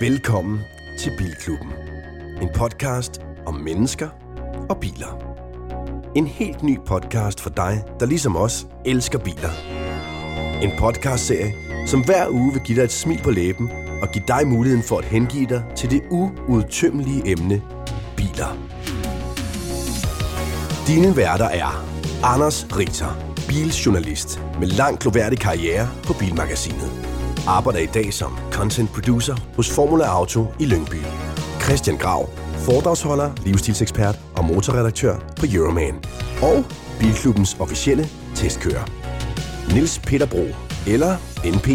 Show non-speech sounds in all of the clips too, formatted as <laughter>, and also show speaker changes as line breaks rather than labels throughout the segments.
Velkommen til Bilklubben. En podcast om mennesker og biler. En helt ny podcast for dig, der ligesom os elsker biler. En podcastserie, som hver uge vil give dig et smil på læben og give dig muligheden for at hengive dig til det uudtømmelige emne biler. Dine værter er Anders Ritter, biljournalist med lang gloværdig karriere på Bilmagasinet. Arbejder i dag som content producer hos Formula Auto i Lyngby. Christian Grav, foredragsholder, livsstilsekspert og motorredaktør på Euroman. Og Bilklubbens officielle testkører. Nils Peter Bro, eller NP,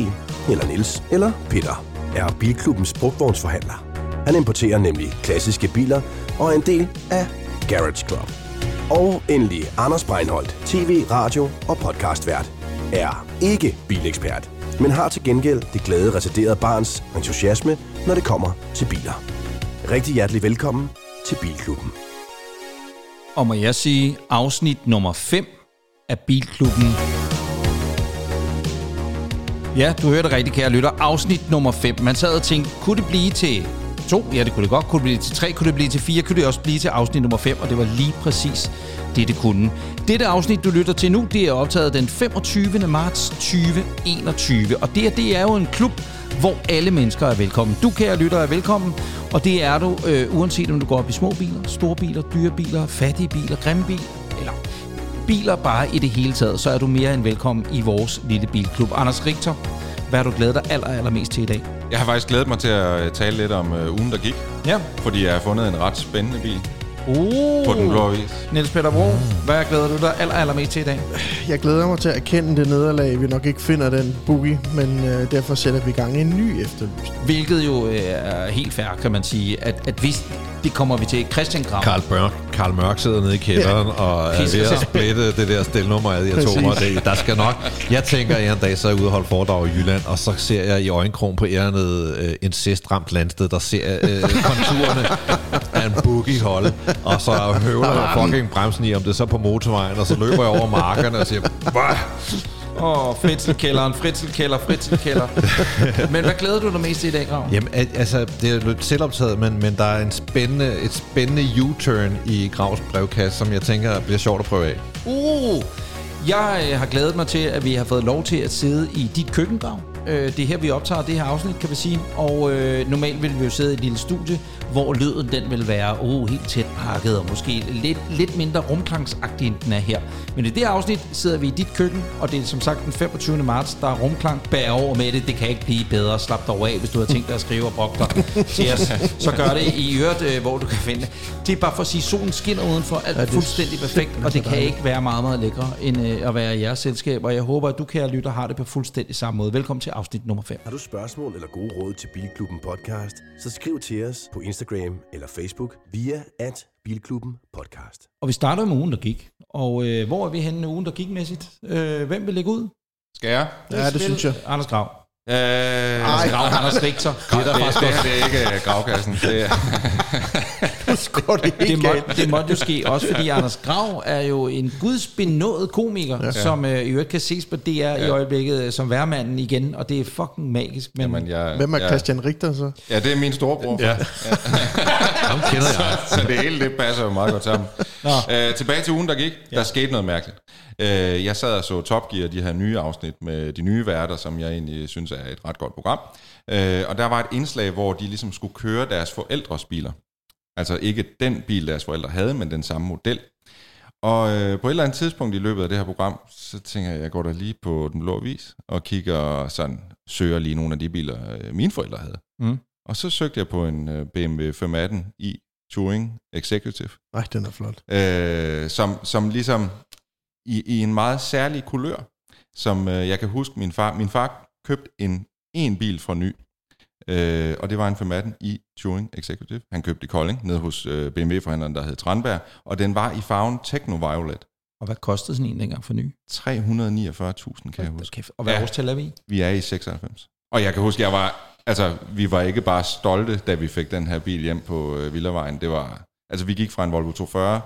eller Nils, eller Peter, er Bilklubbens brugtvognsforhandler. Han importerer nemlig klassiske biler og er en del af Garage Club. Og endelig Anders Breinholt, tv, radio og podcastvært, er ikke bilekspert, men har til gengæld det glade retarderede barns entusiasme, når det kommer til biler. Rigtig hjertelig velkommen til Bilklubben.
Og må jeg sige, afsnit nummer 5 af Bilklubben. Ja, du hørte rigtigt, kære lytter. Afsnit nummer 5. Man sad og tænkte, kunne det blive til to? Ja, det kunne det godt. Kunne det blive til tre? Kunne det blive til fire? Kunne det også blive til afsnit nummer 5? Og det var lige præcis det, det kunne. Dette afsnit, du lytter til nu, det er optaget den 25. marts 2021. Og det, det er jo en klub, hvor alle mennesker er velkommen. Du, kære lytter, er velkommen, og det er du, øh, uanset om du går op i små biler, store biler, dyre biler, fattige biler, grimme biler, eller biler bare i det hele taget, så er du mere end velkommen i vores lille bilklub. Anders Richter, hvad har du glædet dig aller, allermest til i dag?
Jeg har faktisk glædet mig til at tale lidt om uh, ugen, der gik.
Ja.
Fordi jeg har fundet en ret spændende bil
Uh,
på den blå avis.
Niels Peter Bro, hvad glæder du dig aller, allermest til i dag?
Jeg glæder mig til at erkende det nederlag, vi nok ikke finder den boogie, men øh, derfor sætter vi i gang i en ny efterlysning.
Hvilket jo øh, er helt fair, kan man sige, at, at hvis det kommer vi til Christian Grav.
Karl Mørk, Karl Mørk sidder nede i kælderen ja. og er ved at splitte det der stelnummer af de atomer. Det, der skal nok... Jeg tænker, at en dag så er jeg ude og holde foredrag i Jylland, og så ser jeg i øjenkrogen på ærnet øh, incestramt landsted, der ser øh, konturerne af en boogie holde, og så høvler jeg fucking bremsen i, om det er så på motorvejen, og så løber jeg over markerne og siger, Hvad?
Åh, oh, fritzelkælderen, fritzelkælder, fritzelkælder. men hvad glæder du dig mest til i dag, Grav?
Jamen, al- altså, det er lidt selvoptaget, men, men der er en spændende, et spændende U-turn i Gravs brevkasse, som jeg tænker bliver sjovt at prøve af.
Uh, jeg øh, har glædet mig til, at vi har fået lov til at sidde i dit køkkengrav. Øh, det er her, vi optager det her afsnit, kan vi sige. Og øh, normalt vil vi jo sidde i et lille studie, hvor lyden den vil være oh, helt tæt pakket, og måske lidt, lidt mindre rumklangsagtig, end den er her. Men i det afsnit sidder vi i dit køkken, og det er som sagt den 25. marts, der er rumklang bag over med det. Det kan ikke blive bedre. Slap dig over af, hvis du har tænkt dig at skrive og brokke dig til os. Så gør det i øret, øh, hvor du kan finde det. Det er bare for at sige, solen skinner udenfor. Alt
Ja, det er
fuldstændig perfekt, og det kan ikke være meget, meget lækre end øh, at være i jeres selskab. Og jeg håber, at du, kære lytter, har det på fuldstændig samme måde. Velkommen til afsnit nummer 5.
Har du spørgsmål eller gode råd til Bilklubben podcast, så skriv til os på Instagram eller Facebook via at Bilklubben podcast.
Og vi starter med ugen, der gik. Og øh, hvor er vi henne ugen, der gik mæssigt? Øh, hvem vil lægge ud?
Skal jeg?
Ja, det
Spil-
synes jeg.
Anders Grav.
Øh,
Anders Grav, Anders Richter.
det, det, det, det, er ikke gravkassen. Det er, <laughs>
Skår <laughs> det
Det
helt
må, det måtte jo ske, også fordi Anders Grav er jo en gudsbenået komiker, ja. som øh, i øvrigt kan ses på DR ja. i øjeblikket øh, som værmanden igen, og det er fucking magisk. Men
jamen, jeg,
Hvem er
jeg,
Christian Richter så?
Ja, det er min storebror.
Ja. <laughs> Ham kender jeg.
Så det hele det passer jo meget godt sammen. Øh, tilbage til ugen, der gik. Der skete noget mærkeligt. Øh, jeg sad og så Top Gear, de her nye afsnit med de nye værter, som jeg egentlig synes er et ret godt program. Øh, og der var et indslag, hvor de ligesom skulle køre deres forældres biler. Altså ikke den bil, deres forældre havde, men den samme model. Og øh, på et eller andet tidspunkt i løbet af det her program, så tænker jeg, jeg går da lige på den blå vis og kigger sådan, søger lige nogle af de biler, øh, mine forældre havde.
Mm.
Og så søgte jeg på en øh, BMW 518 i Touring Executive,
Nej, den er flot.
øh, som, som ligesom i, i en meget særlig kulør, som øh, jeg kan huske min far. Min far købte en en bil fra ny, øh, og det var en 518 i Touring Executive. Han købte i Kolding, nede hos øh, BMW-forhandleren, der hed Tranberg, og den var i farven Techno Violet.
Og hvad kostede sådan en dengang for ny?
349.000, kan jeg huske.
Kæft. Og hvad
ja.
årstal er vi i?
Vi er i 96. Og jeg kan huske, jeg var, altså, vi var ikke bare stolte, da vi fik den her bil hjem på øh, Villavejen. Det var, altså, vi gik fra en Volvo 240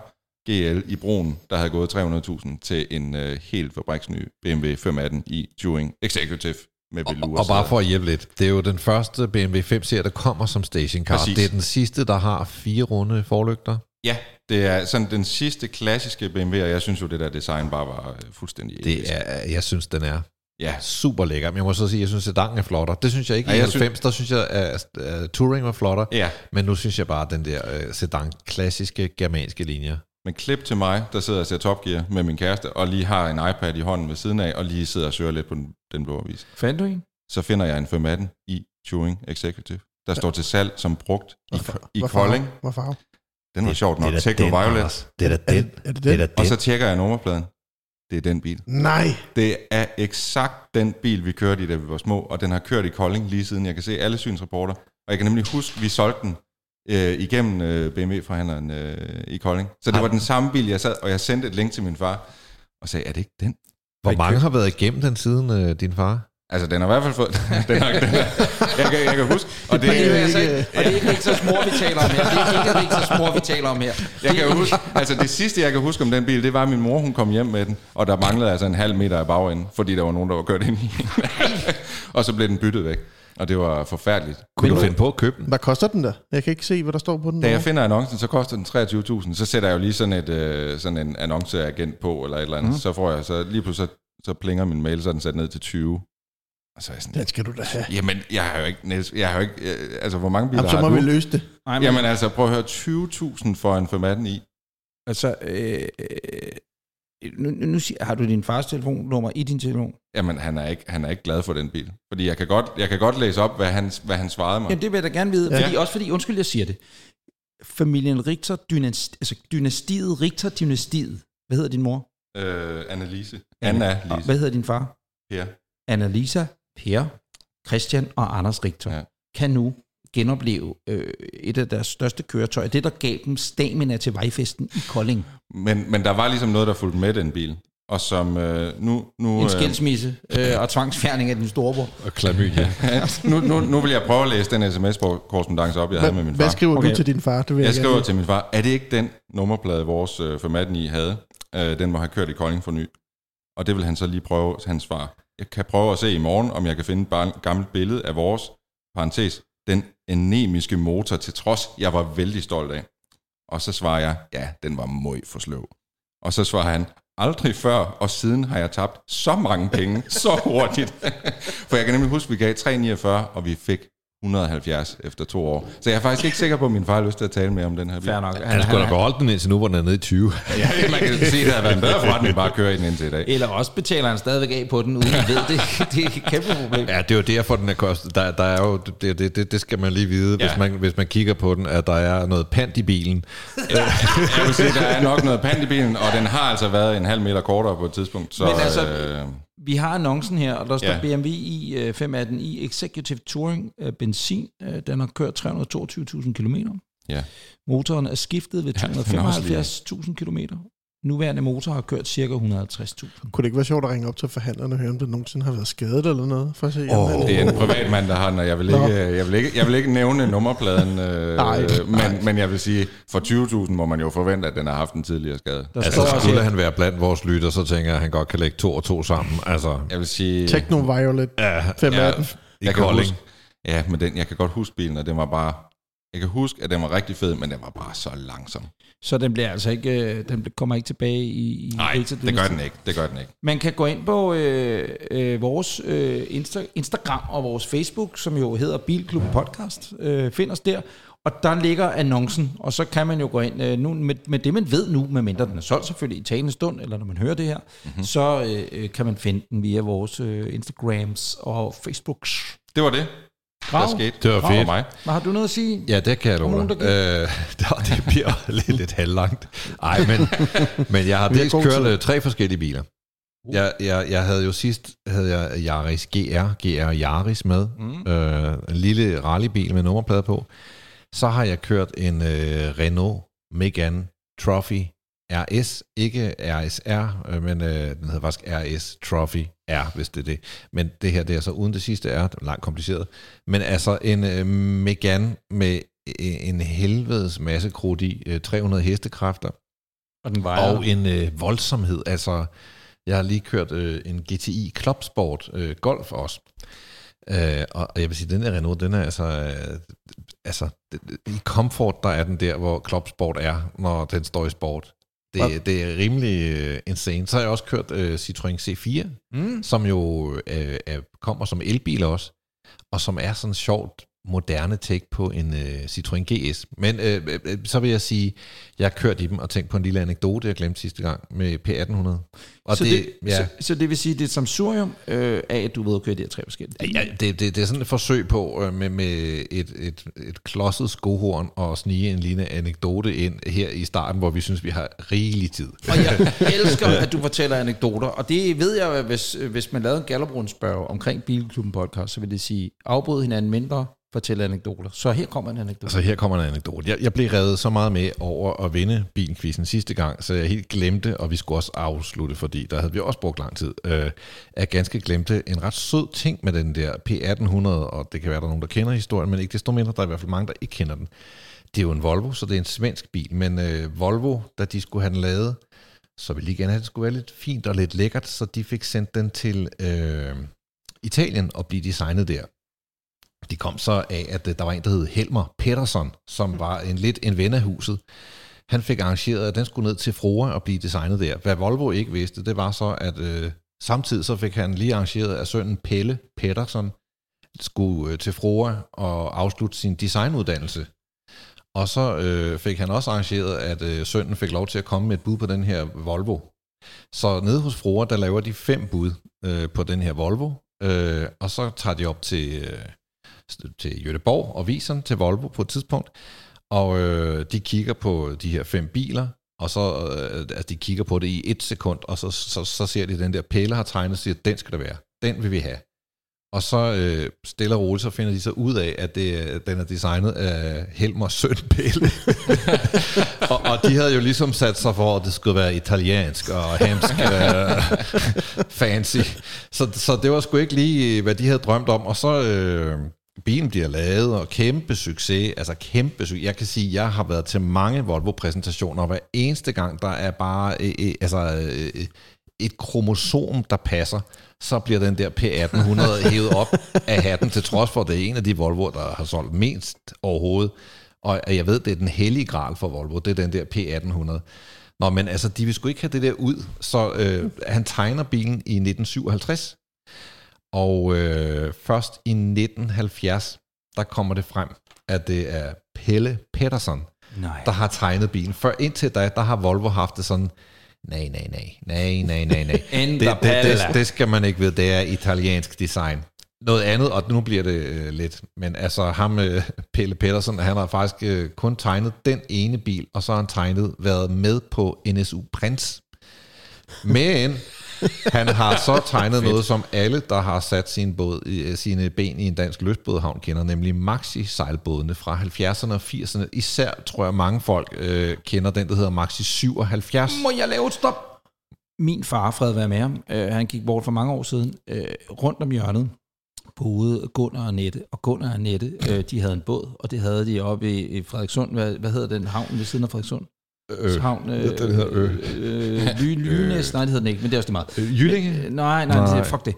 GL i broen, der havde gået 300.000 til en øh, helt fabriksny BMW 518 i Touring Executive med velour.
Og bare for at hjælpe lidt, det er jo den første BMW 5-serie, der kommer som stationcar.
Præcis.
Det er den sidste, der har fire runde forlygter.
Ja, det er sådan den sidste klassiske BMW, og jeg synes jo, det der design bare var øh, fuldstændig.
Det er, jeg synes, den er
Ja,
super lækker. Men jeg må så sige, jeg synes, at er flottere. Det synes jeg ikke
Ja,
i
jeg
90. Der synes jeg, at Touring var flottere.
ja.
Men nu synes jeg bare, at den der uh, sedan, klassiske germanske linjer.
Men klip til mig, der sidder og ser Top Gear med min kæreste, og lige har en iPad i hånden ved siden af, og lige sidder og søger lidt på den, den blå avis.
Fandt du en?
Så finder jeg en 518 i Touring Executive, der står til salg som brugt i, i
Hvad farve?
Kolding.
Hvad farve?
Den var sjovt nok.
det er
Techno
den,
Violet.
Det er da
Er
den.
det, er det
Det er
den?
da
Og
den.
så tjekker jeg nummerpladen. Det er den bil.
Nej.
Det er eksakt den bil, vi kørte i, da vi var små, og den har kørt i Kolding lige siden. Jeg kan se alle synsrapporter. Og jeg kan nemlig huske, at vi solgte den øh, igennem øh, BMW-forhandleren øh, i Kolding. Så det var den samme bil, jeg sad, og jeg sendte et link til min far, og sagde, er det ikke den?
Hvor mange har været igennem den siden uh, din far?
Altså, den har i hvert fald fået... <laughs> den har, den har, jeg, kan, jeg kan huske... Og det, <laughs>
Og det, er
ikke-
altså ikke, og det er ikke Richters mor, vi taler om her. Det er ikke Richters mor, vi taler om her.
Jeg kan huske, altså det sidste, jeg kan huske om den bil, det var, at min mor hun kom hjem med den, og der manglede altså en halv meter af bagenden, fordi der var nogen, der var kørt ind i den. <laughs> og så blev den byttet væk. Og det var forfærdeligt.
Kunne du finde på at købe den?
Hvad koster den der? Jeg kan ikke se, hvad der står på den.
Da jeg
derovre.
finder annoncen, så koster den 23.000. Så sætter jeg jo lige sådan, et, øh, sådan en annonceagent på, eller et eller andet. Mm. Så får jeg, så lige pludselig så, så plinger min mail, så er den sat ned til 20. Og så er jeg sådan,
Den skal du da have.
jamen, jeg har jo ikke, Niels, jeg har jo ikke, øh, altså, hvor mange biler
Jamen, så
har
må
du?
vi løse det.
Nej, men,
Jamen altså, prøv at høre, 20.000 for en 518 i.
altså, øh, øh, nu, nu siger, har du din fars telefonnummer i din telefon?
Jamen, han er, ikke, han er ikke glad for den bil. Fordi jeg kan godt, jeg kan godt læse op, hvad han, hvad han svarede mig.
Jamen, det vil jeg da gerne vide.
Ja.
Fordi, også fordi, undskyld, jeg siger det. Familien Richter, dynast, altså dynastiet, Richter-dynastiet. Hvad hedder din mor?
Øh, Annelise. Anna
Og
Lise.
hvad hedder din far?
Per.
Annalisa, Per, Christian og Anders Richter
ja.
kan nu genopleve øh, et af deres største køretøjer. Det, der gav dem stamina til vejfesten i Kolding.
Men, men der var ligesom noget, der fulgte med den bil. Og som øh, nu... nu
En
øh,
skilsmisse øh, og tvangsfjerning af din storebror.
Og klamydia. <laughs>
nu, nu, nu vil jeg prøve at læse den sms-korrespondance op, jeg havde med min
Hvad
far.
skriver
Okay.
du til din far? Det vil
Jeg
jeg,
skriver
gerne
til min far, er det ikke den nummerplade, vores øh, 518 i havde? Øh, den må have kørt i Kolding for ny. Og det vil han så lige prøve, hans far. Jeg kan prøve at se i morgen, om jeg kan finde et gammelt billede af vores, parentes, den anemiske motor, til trods, jeg var vældig stolt af. Og så svarer jeg, ja, den var møg for sløv. Og så svarer han, aldrig før, og siden har jeg tabt så mange penge, så hurtigt. <laughs> For jeg kan nemlig huske, at vi gav 349, og vi fik 170 efter to år. Så jeg er faktisk ikke sikker på, at min far har lyst til at tale mere om den her bil.
Fair nok.
Han skulle da beholde den indtil nu, hvor den er nede i 20. <laughs>
Ja, man kan sige, at det har været en bedre forretning bare at køre i den indtil i dag.
Eller også betaler han stadigvæk af på den, uden at ved det. <laughs> Det er et kæmpe problem.
Ja, det er jo derfor, den er kostet. Der, der er jo, det, det, det, det skal man lige vide, ja.
Ja.
hvis, man, hvis man kigger på den, at der er noget pant i bilen. <laughs>
Jeg vil sige, der er nok noget pant i bilen, og den har altså været en halv meter kortere på et tidspunkt. Så,
Men altså-
øh,
Vi har annoncen her, og der står
Ja.
BMW i øh, 518 i Executive Touring øh, benzin. Øh, den har kørt 322.000 km.
ja.
Motoren er skiftet ved
Ja, den er også
275.000 km. Nuværende motor har kørt ca. 150.000.
Kunne det ikke være sjovt at ringe op til forhandlerne og høre, om det nogensinde har været skadet eller noget? For at se, om
Det er en privatmand, der har den, og jeg vil ikke, jeg vil ikke, jeg vil ikke nævne nummerpladen, øh,
Nej,
men, men jeg vil sige, for 20.000 må man jo forvente, at den har haft en tidligere skade.
Der
Altså,
også
skulle
her,
han være blandt vores lytter, så tænker jeg, at han godt kan lægge to og to sammen. Altså,
Jeg vil sige...
Techno Violet
ja,
518.
i
jeg kan huske, ja, men den, jeg kan godt huske bilen, og den var bare... Jeg kan huske, at den var rigtig fed, men den var bare så langsom.
Så den bliver altså ikke, øh, den kommer ikke tilbage i, i
Nej, det gør den ikke. Det gør den ikke.
Man kan gå ind på øh, øh, vores øh, Insta- Instagram og vores Facebook, som jo hedder Bilklub Podcast. Øh, find os der, og der ligger annoncen, og så kan man jo gå ind øh, nu med, med det, man ved nu, medmindre den er solgt selvfølgelig i talende stund, eller når man hører det her, mm-hmm. så øh, øh, kan man finde den via vores øh, Instagrams og Facebooks.
Det var det, der
Brav.
skete.
Det var
for
fedt.
mig.
Hvad har du noget at sige?
Ja, det kan jeg love dig. <laughs>
der
Øh, det- bliver lidt, lidt halvlangt. Ej, men, <laughs> men jeg har dels kørt
tid.
øh, tre forskellige biler. Jeg, jeg, jeg havde jo sidst havde jeg Yaris GR, GR Yaris med. Mm. Øh, en lille rallybil med nummerplade på. Så har jeg kørt en øh, Renault Megane Trophy RS, ikke RSR, øh, men øh, den hedder faktisk RS Trophy R, hvis det er det. Men det her, det er så uden det sidste R, det er langt kompliceret. Men altså en øh, Megane med øh, en helvedes masse krudt i, øh, 300 hestekræfter,
Og den vejer...
Og en øh, voldsomhed. Altså, jeg har lige kørt øh, en GTI Club Sport øh, Golf også. Øh, og jeg vil sige, den der Renault, den er altså... Øh, altså, i komfort, der er den der, hvor Club Sport er, når den står i sport. Det, det er rimelig øh, insane. Så har jeg også kørt øh, Citroën C4, mm. som jo øh, er, kommer som elbil også, og som er sådan sjovt moderne take på en uh, Citroën GS. Men uh, uh, så vil jeg sige, jeg har kørt i dem og tænkt på en lille anekdote, jeg glemte sidste gang med P1800.
Og så, det, det, ja. så, så det vil sige, det er et samsurium øh, af, at du ved at køre de her tre forskellige?
Ja, det, det, det er sådan et forsøg på øh, med, med et, et, et klodset skohorn og snige en lille anekdote ind her i starten, hvor vi synes, vi har rigelig tid.
Og jeg <laughs> elsker, at du fortæller anekdoter, og det ved jeg, hvis, hvis man lavede en Gallerbrunn spørg omkring Bilklubben podcast, så vil det sige, afbryd hinanden mindre, fortælle anekdoter. Så her kommer en anekdote.
Altså her kommer en anekdote. Jeg, jeg blev reddet så meget med over at vinde bilquizzen sidste gang, så jeg helt glemte, og vi skulle også afslutte, fordi der havde vi også brugt lang tid, øh, jeg ganske glemte en ret sød ting med den der P1800, og det kan være, der er nogen, der kender historien, men ikke desto mindre, der er i hvert fald mange, der ikke kender den. Det er jo en Volvo, så det er en svensk bil, men øh, Volvo, da de skulle have den lavet, så ville de gerne have, at det skulle være lidt fint og lidt lækkert, så de fik sendt den til øh, Italien og blive designet der. De kom så af, at øh, der var en, der hed Helmer Pettersson, som var en lidt en ven af huset. Han fik arrangeret, at den skulle ned til Froa og blive designet der. Hvad Volvo ikke vidste, det var så, at øh, samtidig så fik han lige arrangeret, at sønnen Pelle Pettersson skulle øh, til Froa og afslutte sin designuddannelse. Og så øh, fik han også arrangeret, at øh, sønnen fik lov til at komme med et bud på den her Volvo. Så nede hos Froa, der laver de fem bud øh, på den her Volvo, øh, og så tager de op til, øh, til Jødeborg og viser den til Volvo på et tidspunkt, og øh, de kigger på de her fem biler, og så øh, altså de kigger på det i et sekund, og så, så, så ser de, den der pæle har tegnet, og siger, den skal der være. Den vil vi have. Og så øh, stille og roligt, så finder de så ud af, at det, øh, den er designet af Helmer Søn Pelle. <laughs> og, og de havde jo ligesom sat sig for, at det skulle være italiensk og hemsk øh, <laughs> fancy. Så, så det var sgu ikke lige, hvad de havde drømt om. Og så... Øh, bilen bliver lavet, og kæmpe succes, altså kæmpe succes. Jeg kan sige, at jeg har været til mange Volvo-præsentationer, og hver eneste gang, der er bare øh, øh, altså, øh, et kromosom, der passer, så bliver den der P1800 <laughs> hævet op af hatten, til trods for, at det er en af de Volvo, der har solgt mindst overhovedet. Og jeg ved, det er den hellige gral for Volvo, det er den der P1800. Nå, men altså, de vil sgu ikke have det der ud, så øh, han tegner bilen i 1957, og øh, først i 1970, der kommer det frem, at det er Pelle Pettersson, nej. der har tegnet bilen. For indtil da, der har Volvo haft det sådan, nej, nej, nej, nej, nej, nej, nej. <laughs> det, det, det, det skal man ikke vide, det er italiensk design. Noget andet, og nu bliver det øh, lidt, men altså ham, øh, Pelle Pettersson, han har faktisk øh, kun tegnet den ene bil, og så har han tegnet, været med på NSU Prince. Men han har så tegnet noget, som alle, der har sat sin båd, sine ben i en dansk løsbådhavn, kender, nemlig Maxi-sejlbådene fra 70'erne og 80'erne. Især tror jeg, mange folk øh, kender den, der hedder Maxi 77.
Må jeg lave et stop? Min far, Fred, var med ham. Uh, han gik bort for mange år siden. Uh, rundt om hjørnet boede Gunnar og Nette, og Gunnar og Nette, uh, de havde en båd, og det havde de oppe i, i Frederikssund. Hvad, hvad hedder den havn ved siden af Frederikssund?
Øh, havn. Øh, den hedder Ø.
Øh, Ly, <laughs> Lynes, nej, det hedder den ikke, men det er også det meget.
Øh, Jyllinge?
Øh, nej, nej, nej, fuck det.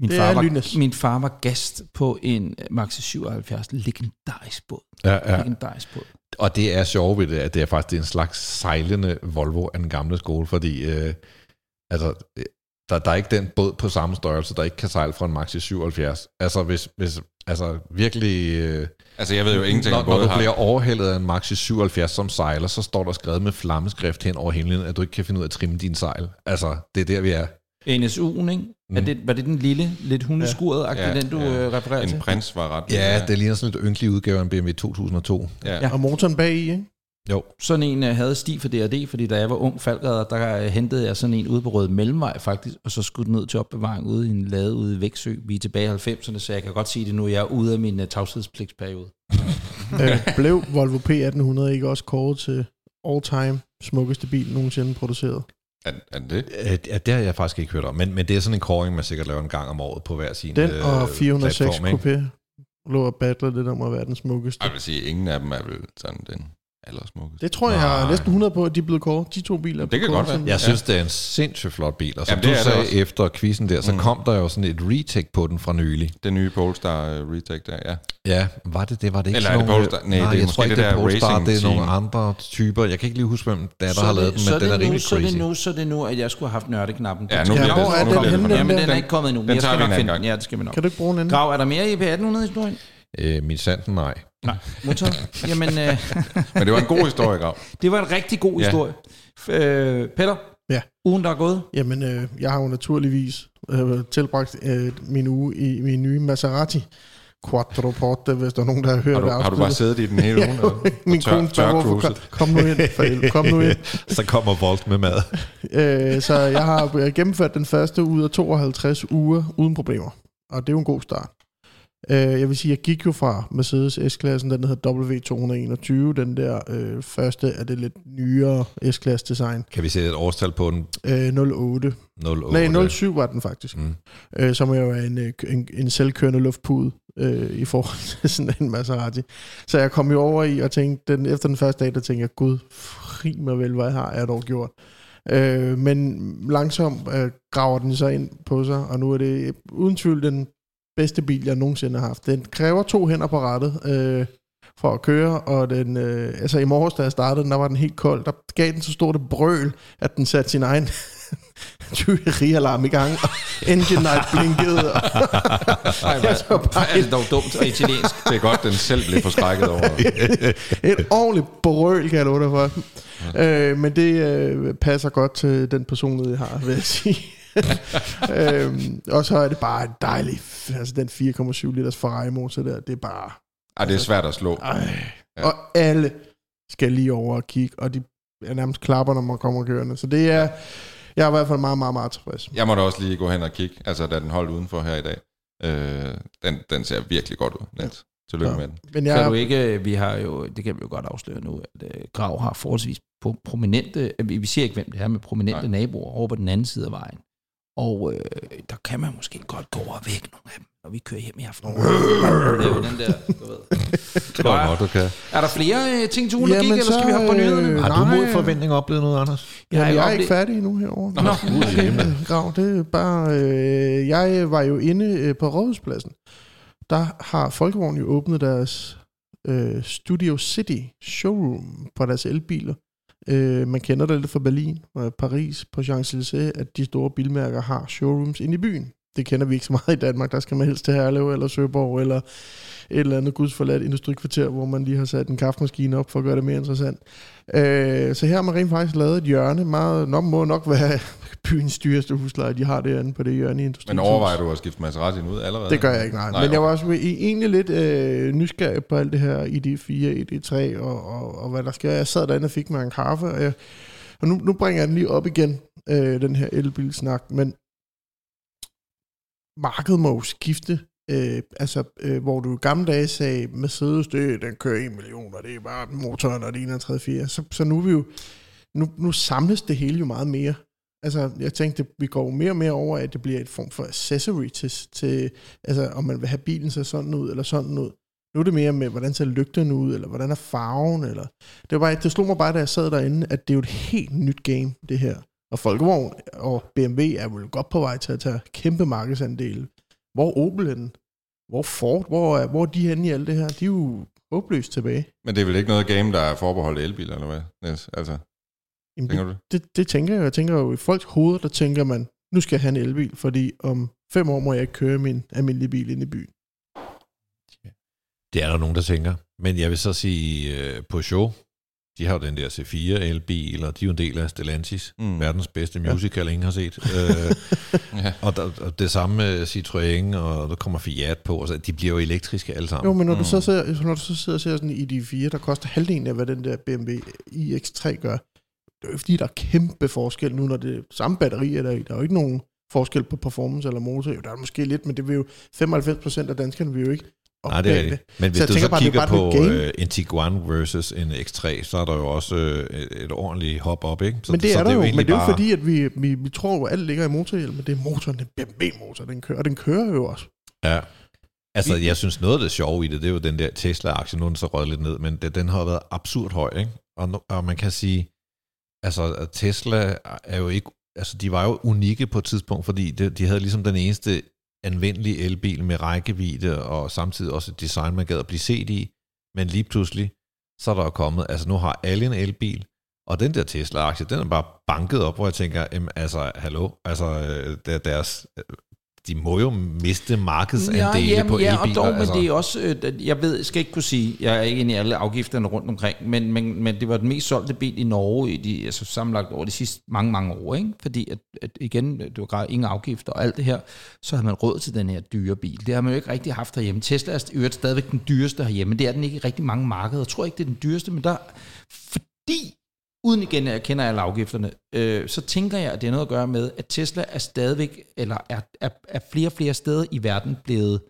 Min, det far var, min far var gæst på en Maxi 77 legendarisk båd.
Ja, ja.
Legendarisk båd.
Og det er sjovt ved det, at det er faktisk en slags sejlende Volvo af den gamle skole, fordi øh, altså, der, der er ikke den båd på samme størrelse, der ikke kan sejle fra en Maxi 77. Altså hvis, hvis altså virkelig... Øh,
altså jeg ved jo ingenting
når, om Når du har. bliver overhældet af en Maxi 77 som sejler, så står der skrevet med flammeskrift hen over himlen, at du ikke kan finde ud af at trimme din sejl. Altså, det er der, vi er.
NSU'en, ikke? Mm. Er det, var det den lille, lidt hundeskuret ja. den du ja. Øh, refererer til?
En prins var ret.
Ja, det ligner sådan lidt ynkelig udgave af en BMW 2002.
Ja. ja. Og motoren bag i, ikke?
Jo.
Sådan en uh, havde sti for DRD, fordi da jeg var ung falkredder, der uh, hentede jeg sådan en ude på Røde Mellemvej faktisk, og så skulle den ned til opbevaring ude i en lade ude i Væksø. Vi er tilbage i 90'erne, så jeg kan godt sige det nu, jeg er ude af min uh, tavshedspligtsperiode. <laughs>
øh, blev Volvo P1800 ikke også kåret til all-time smukkeste bil nogensinde produceret?
Er, er det?
Ja, det har jeg faktisk ikke hørt om, men, men det er sådan en kåring, man sikkert laver en gang om året på hver sin
Den og 406 platform, Coupé lå og battle det der må være den smukkeste.
Jeg vil sige, ingen af dem er vel sådan den allersmukkeste.
Det tror jeg, jeg er næsten 100 på, at de er blevet kåret. De to biler er
Det kan godt være.
Jeg synes, det er en sindssygt flot bil. Og som
Jamen,
du sagde
også.
efter quizzen der, så mm. kom der jo sådan et retake på den fra nylig.
Den nye Polestar uh, retake der, ja.
Ja, var det det? Var det ikke
Eller
sådan
er det
nogle...
Polestar? Nej, det er
jeg
måske
tror ikke,
det
det er
der
Polestar,
racing
det er nogle andre typer. Jeg kan ikke lige huske, hvem der, der
Så
har lavet
det-
den,
så
men den
det
er
nu,
rimelig
så er
crazy.
det nu, så det nu, at jeg skulle have haft nørteknappen.
Ja,
Den
nu
skal-
bliver
hvor
det,
er den henne, den.
Jamen, den er
Den-
ikke kommet endnu.
den
Jeg
tager
skal
vi en anden
den. Ja, det skal vi nok.
Kan du ikke bruge en anden?
Grav, er der mere i P1800-historien?
Øh, min sanden, nej.
Nej. Motor? Jamen, øh, <laughs>
Men det var en god historie, Grav.
det var en rigtig god
Ja.
historie. Øh, Peter?
Ja.
Ugen, der er gået?
Jamen, øh, jeg har jo naturligvis øh, tilbragt øh, min uge i min nye Maserati Quattroporte, hvis der er nogen, der har hørt
Har du,
det
har du bare siddet i den hele <laughs> uge? og- <laughs>
Min
og tør-
kone tør, hvorfor, kom,
tørcruiset?
kom nu ind, for helvede, kom nu ind.
Så kommer Volt med mad.
Øh, så jeg har øh, gennemført den første ud af 52 uger uden problemer. Og det er jo en god start. Øh, jeg vil sige, jeg gik jo fra Mercedes S-klassen, den hedder W221, den der øh, første af det lidt nyere S-klasse design.
Kan vi sætte et årstal på den?
Øh, 08.
08.
Nej, 07 var den faktisk.
Mm.
Øh, som jo er en, øh, en, en selvkørende luftpude øh, i forhold <laughs> til sådan en Maserati. Så jeg kom jo over i og tænkte, den, efter den første dag, der tænkte jeg, gud, fri mig vel, hvad har jeg dog gjort. Øh, men langsomt øh, graver den så ind på sig, og nu er det uden tvivl den bedste bil, jeg nogensinde har haft. Den kræver to hænder på rattet øh, for at køre, og den, øh, altså i morges, da jeg startede den, der var den helt kold. Der gav den så stort et brøl, at den satte sin egen <laughs> tyverialarm i gang, og engine light blinkede. <laughs> Og jeg så bare
er det dog dumt og italiensk.
Det er godt, den selv blev forskrækket over. <laughs>
et ordentligt brøl, kan jeg love dig for. Øh, men det øh, passer godt til den personlighed, jeg har, vil jeg sige. <laughs> øhm, og så er det bare en dejlig, altså den 4,7 liters Ferrari motor der, det er bare,
Ej, det er svært at slå.
ej.
Ja.
Og alle skal lige over og kigge, og de er nærmest klapper, når man kommer kørende. Så det er, jeg er i hvert fald meget, meget, meget tilfreds.
Jeg måtte også lige gå hen og kigge, altså da den holdt udenfor her i dag. Øh, den, den ser virkelig godt ud, Niels. Tillykke
Ja.
med den.
Men
Kan
jeg,
du ikke, vi har jo, det kan vi jo godt afsløre nu, at uh, Grav har forholdsvis på prominente, øh, vi siger ikke, hvem det er, med prominente.
Nej.
naboer over på den anden side af vejen. Og øh, der kan man måske godt gå og væk nogle af dem, når vi kører hjem i aften. det er jo den der, du ved. <laughs>
tror jeg godt, du kan.
Er der flere øh, ting til ugen, der gik, eller skal vi hoppe på nyhederne?
øh,
Har du mod forventning oplevet noget, Anders?
Jamen, jeg er ikke færdig endnu herovre.
Nå,
okay. <laughs> Grav, det er bare... Øh, jeg var jo inde øh, på Rådhuspladsen. Der har Folkevogn jo åbnet deres øh, Studio City showroom på deres elbiler. Øh, man kender det lidt fra Berlin og Paris på Champs-Élysées, at de store bilmærker har showrooms inde i byen. Det kender vi ikke så meget i Danmark. Der skal man helst til Herlev eller Søborg eller et eller andet gudsforladt industrikvarter, hvor man lige har sat en kaffemaskine op for at gøre det mere interessant. Øh, så her har man rent faktisk lavet et hjørne. Meget, nok må nok være <laughs> byens dyreste husleje, de har derinde på det hjørne i industrien.
Men overvejer du at skifte Maserati ud allerede?
Det gør jeg ikke, nej.
Nej,
Men jeg var også egentlig lidt øh, nysgerrig på alt det her ID4, ID3 og, og, og hvad der sker. Jeg sad derinde og fik mig en kaffe, og, jeg, og nu, nu bringer jeg den lige op igen, øh, den her elbilsnak. Men markedet må jo skifte. Øh, altså, øh, hvor du i gamle dage sagde, Mercedes, det, den kører 1 million, og det er bare motoren, og det er 3, 4. Så, så nu er vi jo, nu, nu samles det hele jo meget mere. Altså, jeg tænkte, vi går jo mere og mere over, at det bliver et form for accessory til, til altså, om man vil have bilen så sådan ud, eller sådan ud. Nu er det mere med, hvordan ser lygterne ud, eller hvordan er farven, eller... Det, var bare, det slog mig bare, da jeg sad derinde, at det er jo et helt nyt game, det her. Og Folkevogn og BMW er vel godt på vej til at tage kæmpe markedsandele. Hvor er Opel henne? Hvor Ford? Hvor er, hvor er de henne i alt det her? De er jo håbløst tilbage.
Men det er vel ikke noget game, der er forbeholdt elbiler, eller hvad? Niels? Altså,
Jamen,
tænker
det,
du?
det, det tænker jeg. Jeg tænker jo, i folks hoveder, der tænker man, nu skal jeg have en elbil, fordi om fem år må jeg ikke køre min almindelige bil ind i byen.
Det er der nogen, der tænker. Men jeg vil så sige, øh, på show, de har jo den der C4 elbil, og de er jo en del af Stellantis,
Mm.
verdens bedste musical, ingen har set. <laughs> øh,
Ja.
og, der, og det samme med Citroën, og der kommer Fiat på, og så, de bliver jo elektriske alle sammen.
Jo, men når, mm. Du så ser, når du så sidder og ser sådan en ID4, der koster halvdelen af, hvad den der BMW iX3 gør, det er jo fordi, der er kæmpe forskel nu, når det er samme batteri er der i. Der er jo ikke nogen forskel på performance eller motor. Jo, der er måske lidt, men det vil jo 95% af danskerne vil jo ikke
Nej, det er rigtigt. Men hvis
Så
du så
bare, det er
kigger på uh, en Tiguan versus en X3, så er der jo også uh, et, ordentligt hop op, ikke? Så,
men det
så
er der jo, men
egentlig
det er jo
bare-
fordi, at vi, vi, vi tror jo, at alt ligger i motorhjelm, men det er motoren, det er BMW-motor, den kører, og den kører jo også.
Ja. Altså, jeg synes, noget af det sjove i det, det er jo den der Tesla-aktie, nu er den så røget lidt ned, men det, den har været absurd høj, ikke? Og, nu- og man kan sige, altså, Tesla er jo ikke, altså, de var jo unikke på et tidspunkt, fordi det, de havde ligesom den eneste anvendelig elbil med rækkevidde, og samtidig også et design, man gad at blive set i, men lige pludselig, så er der jo kommet, altså nu har alle en elbil, og den der Tesla-aktie, den er bare banket op, hvor jeg tænker, jamen, altså, hallo, altså, øh, der- deres, øh, de må jo miste markedsandele
jamen,
på
ja,
elbiler.
og dog, men
altså.
det er også, øh, jeg ved, skal ikke kunne sige, jeg er ikke inde i alle afgifterne rundt omkring, men, men, men det var den mest solgte bil i Norge i de, altså sammenlagt over de sidste mange, mange år, ikke? fordi at, at igen, det var ingen afgifter og alt det her, så havde man råd til den her dyre bil. Det har man jo ikke rigtig haft herhjemme. Tesla er øvrigt stadigvæk den dyreste herhjemme, det er den ikke i rigtig mange markeder. Jeg tror ikke, det er den dyreste, men der, fordi uden igen, at jeg kender alle afgifterne, øh, så tænker jeg, at det har noget at gøre med, at Tesla er stadigvæk, eller er, er, er flere og flere steder i verden blevet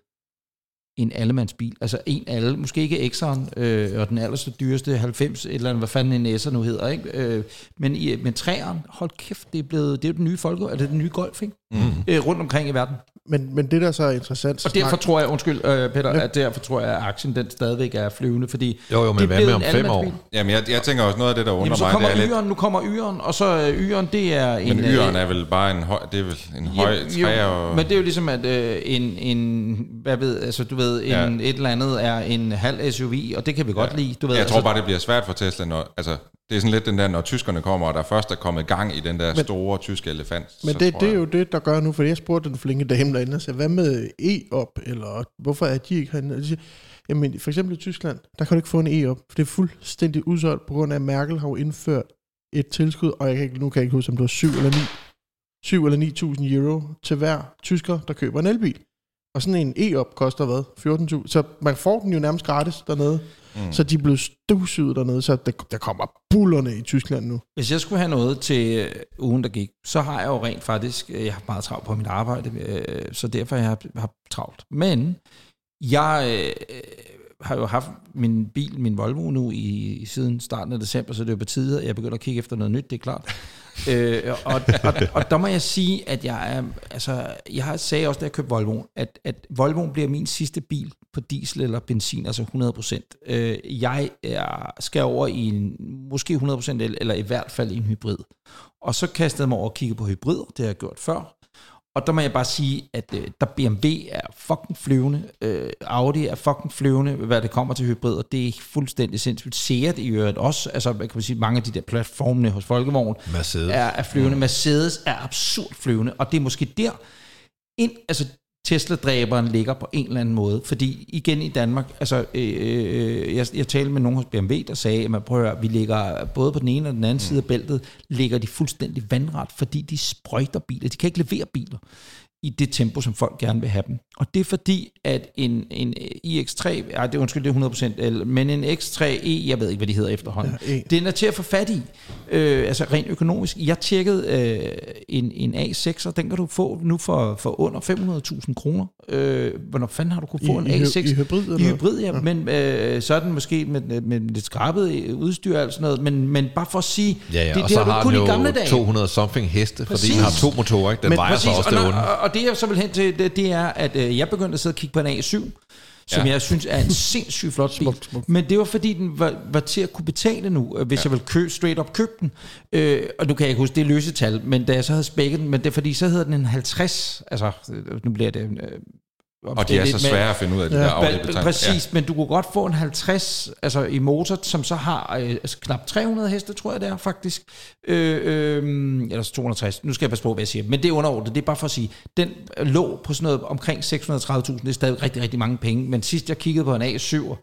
en allemandsbil. Altså en alle, måske ikke X'eren, øh, og den allerste dyreste 90, eller hvad fanden en S'er nu hedder, ikke? Øh, men, i, men træeren, hold kæft, det er blevet, det er jo den nye folke, er det den nye golf, ikke? Mm. Øh, rundt omkring i verden.
Men, men det, der så er interessant...
Og derfor tror jeg, undskyld øh, Peter, at derfor tror jeg, at aktien den stadigvæk er flyvende, fordi
Jo, jo, men
det er
hvad
blevet
med om fem år?
Jamen, jeg, jeg tænker også noget af det, der undrer
Jamen, så
mig,
kommer
det er lidt...
yren, nu kommer yren, og så øh, yren, det er en...
Men
øh,
yren er vel bare en høj, det er vel en høj
jo,
træ
jo,
og...
Men det er jo ligesom, at øh, en, en, hvad ved, altså du ved, en,
Ja.
et eller andet er en halv SUV, og det kan vi godt lide. Du ved,
jeg
altså,
tror bare, det bliver svært for Tesla, når, altså, det er sådan lidt den der, når tyskerne kommer, og der først er kommet gang i den der
Men-
store tyske elefant.
Men det, det er
jeg-
jo det, der gør nu, for jeg spurgte den flinke dame derinde, og sagde, hvad med E-op, eller hvorfor er de ikke herinde? Og de siger, jamen for eksempel i Tyskland, der kan du ikke få en E-op, for det er fuldstændig udsolgt, på grund af, at Merkel har jo indført et tilskud, og jeg kan ikke, nu kan jeg ikke huske, om det var 7 eller 9, 7 eller 9.000 euro til hver tysker, der køber en elbil. Og sådan en E-op koster hvad? 14.000. Så man får den jo nærmest gratis dernede. Mm. Så de blevet støvsuget dernede, så der, der kommer bullerne i Tyskland nu.
Hvis jeg skulle have noget til øh, ugen, der gik, så har jeg jo rent faktisk, øh, jeg har meget travlt på mit arbejde, øh, så derfor jeg har jeg har travlt. Men jeg øh, har jo haft min bil, min Volvo nu i siden starten af december, så det er jo på tide, at jeg begynder at kigge efter noget nyt, det er klart øh, og, og, og der må jeg sige, at jeg er, altså, jeg har sagde også, da jeg købte Volvo, at, at Volvo bliver min sidste bil på diesel eller benzin, altså 100%. Øh, jeg er, skal over i en, måske 100% el, eller i hvert fald i en hybrid. Og så kastede jeg mig over og kiggede på hybrider, det har jeg gjort før. Og der må jeg bare sige, at øh, der BMW er fucking flyvende, øh, Audi er fucking flyvende, hvad det kommer til hybrider. Det er fuldstændig sindssygt. Seat i øvrigt også, altså kan man sige, mange af de der platformene hos Folkevogn
Mercedes.
er, er flyvende. Mercedes er absurd flyvende, og det er måske der, ind, altså Tesla-dræberen ligger på en eller anden måde. Fordi igen i Danmark, altså øh, øh, jeg, jeg talte med nogen hos BMW, der sagde, at man prøver, vi ligger både på den ene og den anden side af bæltet, ligger de fuldstændig vandret, fordi de sprøjter biler. De kan ikke levere biler i det tempo, som folk gerne vil have dem. Og det er fordi, at en, en iX3, ej, det er undskyld, det er 100% el, men en X3E, jeg ved ikke, hvad de hedder efterhånden,
Ja, E.
den er til at få fat i, øh, altså rent økonomisk. Jeg tjekkede øh, en, en A6, og den kan du få nu for, for under 500.000 kroner. Øh, hvornår fanden har du kunne få
I-
en
i hy-
A6?
i hybrid, eller
I hybrid, ja. ja. Men øh, så er den måske med, med lidt skrabet udstyr og sådan noget, men, men bare for at sige,
Ja, ja,
det,
og
det har du kun i gamle dage.
jo 200 something heste, fordi den har
Præcis.
to motorer, ikke? Den
Men
vejer så også det
og,
onde.
og, og det jeg så vil hen til, det, det er, at øh, jeg begyndte at sidde og kigge på en A7, som
Ja.
jeg synes er en sindssygt flot bil.
Smukt, smukt.
Men det var fordi, den var, var til at kunne betale nu, øh, hvis ja. jeg ville købe, straight up købe den. Øh, og nu kan jeg ikke huske, det er løse tal, men da jeg så havde spækket den, men det er fordi, så hedder den en 50, altså øh, nu bliver det... Øh,
Og de er så svære at finde ud af, de
Ja.
der aflebetegn.
Præcis, men du kunne godt få en 50 altså i motor, som så har øh, altså knap 300 heste, tror jeg det er faktisk. Øh, øh, eller så 260. Nu skal jeg passe på, hvad jeg siger. Men det er underordnet. Det er bare for at sige, den lå på sådan noget omkring 630.000. Det er stadig rigtig, rigtig mange penge. Men sidst jeg kiggede på en A7 og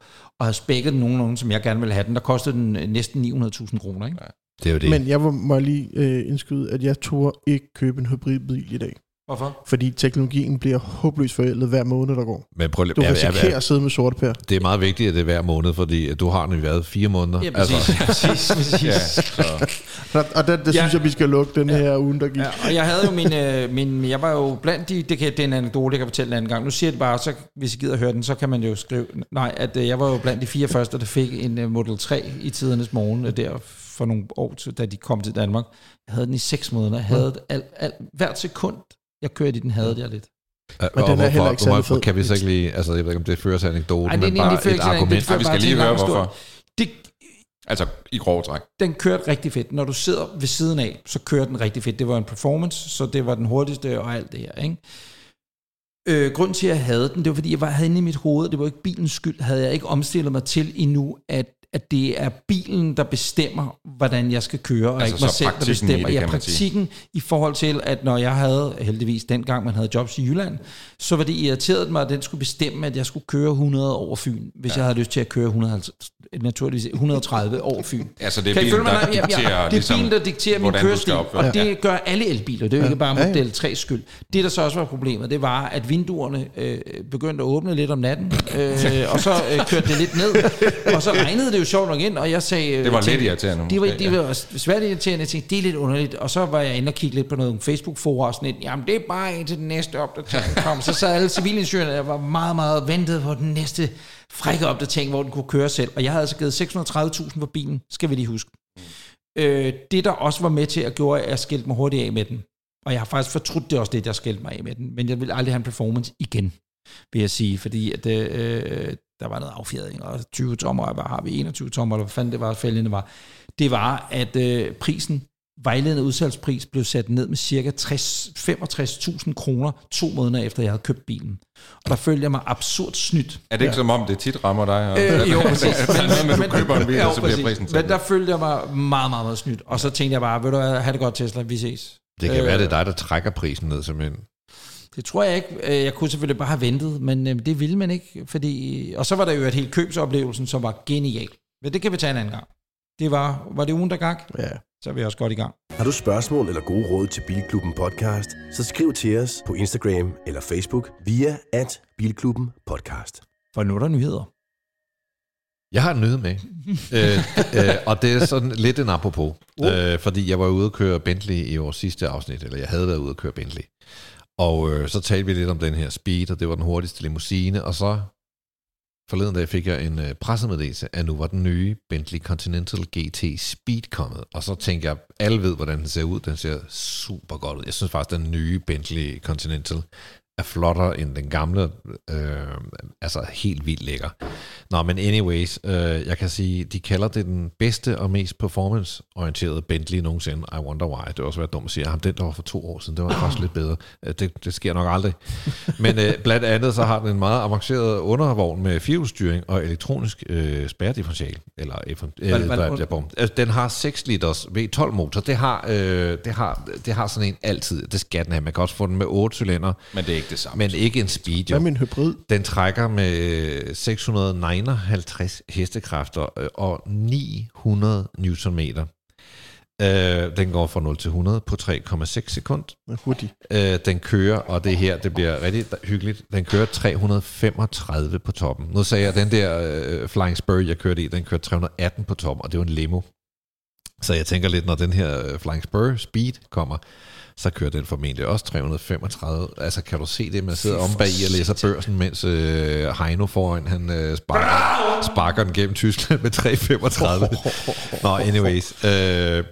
havde spækket den nogenlunde, som jeg gerne ville have den, der kostede den øh, næsten 900.000 kroner. Ikke?
Det er jo det.
Men jeg må- må lige øh, indskyde, at jeg turde ikke købe en hybridbil i dag.
Hvorfor?
Fordi teknologien bliver håbløst forældet hver måned, der går.
Men prøv lige,
Du
ja, ja,
risikerer
ja,
at sidde med sorte pær.
det er meget vigtigt, at det er hver måned, fordi du har den i været fire måneder.
Ja, præcis. Altså, præcis, præcis. <laughs>
Ja, så.
Og, og det, det
Ja.
synes jeg, vi skal lukke den her uge, der gik.
Ja, og jeg havde jo min, øh, min, jeg var jo blandt de, det kan, det er en anekdote, jeg kan fortælle en anden gang. Nu siger jeg det bare, så hvis I gider at høre den, så kan man jo skrive, nej, at øh, jeg var jo blandt de fire første, der fik en øh, Model 3 i tidernes morgen, øh, der for nogle år, til, da de kom til Danmark. Jeg havde den i seks måneder, jeg havde alt, alt, hvert sekund, jeg kørte i den, havde jeg lidt.
Men
den er heller ikke særlig fed.
kan vi så ikke lige, altså jeg ved ikke, om det fører til anekdoten,
Ej, det er
men bare et argument.
fører
vi skal lige høre, hvorfor.
Det,
Altså, i grove træk.
den kørte rigtig fedt. Når du sidder ved siden af, så kører den rigtig fedt. Det var en performance, så det var den hurtigste og alt det her. Ikke? Øh, grunden til, at jeg havde den, det var fordi, jeg var, havde inde i mit hoved, det var ikke bilens skyld, havde jeg ikke omstillet mig til endnu, at, at det er bilen, der bestemmer, hvordan jeg skal køre, og
Altså,
ikke mig selv, der
praktikken i
bestemmer.
det,
ja, praktikken i forhold til, at når jeg havde, heldigvis dengang man havde jobs i Jylland, så var det irriteret mig, at den skulle bestemme, at jeg skulle køre 100 over Fyn, hvis ja. jeg havde lyst til at køre 150, naturligvis 130 over Fyn.
Altså, det er
Kan
bilen,
følge mig?
der
Nej, ja, ja.
dikterer,
Det er
ligesom,
bilen, der dikterer min kørestil, og det gør alle elbiler. Det er jo ikke bare
Ja, ja.
Model 3 skyld. Det, der så også var problemet, det var, at vinduerne øh, begyndte at åbne lidt om natten, øh, og så øh, kørte det lidt ned, og så regnede det jo sjovt nok ind, og jeg sagde... øh,
Det var lidt
tænkte-
irriterende,
Det var, det var svært irriterende. Jeg tænkte, det er lidt underligt, og så var jeg inde og kigge lidt på noget Facebook-forum og sådan lidt, jamen det er bare indtil den næste opdatering kom. Så sad alle civilingeniørerne, jeg var meget, meget ventet på den næste frække opdatering, hvor den kunne køre selv. Og jeg havde altså givet 630.000 for bilen, skal vi lige huske. Øh, det, der også var med til at gøre, at jeg skilte mig hurtigt af med den. Og jeg har faktisk fortrudt det også det, jeg skilte mig af med den. Men jeg vil aldrig have en performance igen, vil jeg sige. Fordi at, øh, der var noget affjedring, og 20 tommer, og hvad har vi 21 tommer, eller hvad fanden det var, fældende var. Det var, at øh, prisen, vejledende udsalgspris, blev sat ned med cirka 60 65.000 kroner to måneder efter, jeg havde købt bilen. Og der følte jeg mig absurd snydt.
Er det ikke som om, det tit rammer dig? Og,
Øh, jo, <laughs> præcis.
Der er noget med, du køber en bil,
jo,
og så bliver prisen
Men der følte jeg mig meget, meget, meget snydt. Og så tænkte jeg bare, ved du hvad, have det godt Tesla, vi ses.
Det kan
Øh,
være, det er dig, der trækker prisen ned, simpelthen.
Det tror jeg ikke. Øh, Jeg kunne selvfølgelig bare have ventet, men øh, det ville man ikke. Fordi... Og så var der jo et helt købsoplevelsen, som var genial. Men det kan vi tage en anden gang. Det var, var det ugen, der gak?
Ja.
Så er vi også godt i gang.
Har du spørgsmål eller gode råd til Bilklubben Podcast, så skriv til os på Instagram eller Facebook via at Bilklubben Podcast.
For nu er der nyheder.
Jeg har en nyhed med, <laughs> øh, øh, og det er sådan lidt en apropos, øh, fordi jeg var ude at køre Bentley i vores sidste afsnit, eller jeg havde været ude at køre Bentley. Og øh, så talte vi lidt om den her Speed, og det var den hurtigste limousine, og så forleden dag fik jeg en øh, pressemeddelelse, at nu var den nye Bentley Continental GT Speed kommet. Og så tænkte jeg, alle ved, hvordan den ser ud. Den ser super godt ud. Jeg synes faktisk, den nye Bentley Continental er flottere end den gamle. Øh, altså helt vildt lækker. Nå, men anyways, øh, jeg kan sige, de kalder det den bedste og mest performance-orienterede Bentley nogensinde. I wonder why. Det var også været dumt at sige, at den der var for to år siden, det var <clears throat> faktisk lidt bedre. Øh, Det, det sker nok aldrig. Men øh, blandt andet så har den en meget avanceret undervogn med firehjulsstyring og elektronisk øh, spærredifferential. Eller, øh,
Hvad-.
Altså, den har 6 liters V12 motor. Det har, øh, det, har, det har sådan en altid. Det skal den have. Man kan også få den med 8 cylinder,
Men det er ikke det samme.
men ikke en speed.
Hvad
Jo.
med en hybrid?
Den trækker med øh, 659 hestekræfter øh, og 900 newtonmeter. Øh, den går fra 0 til 100 på 3,6 sekund.
Hurtig.
Øh, den kører, og det her, det bliver rigtig hyggeligt, den kører 335 på toppen. Nu sagde jeg, at den der øh, Flying Spur, jeg kørte i, den kørte 318 på toppen, og det var en limo. Så jeg tænker lidt, når den her øh, Flying Spur Speed kommer, så kører den formentlig også 335. Altså, kan du se det, man sidder om bag i og læser børsen, mens øh, Heino foran, han øh, sparker, sparker den gennem Tyskland med 335. Nå, anyways. Øh,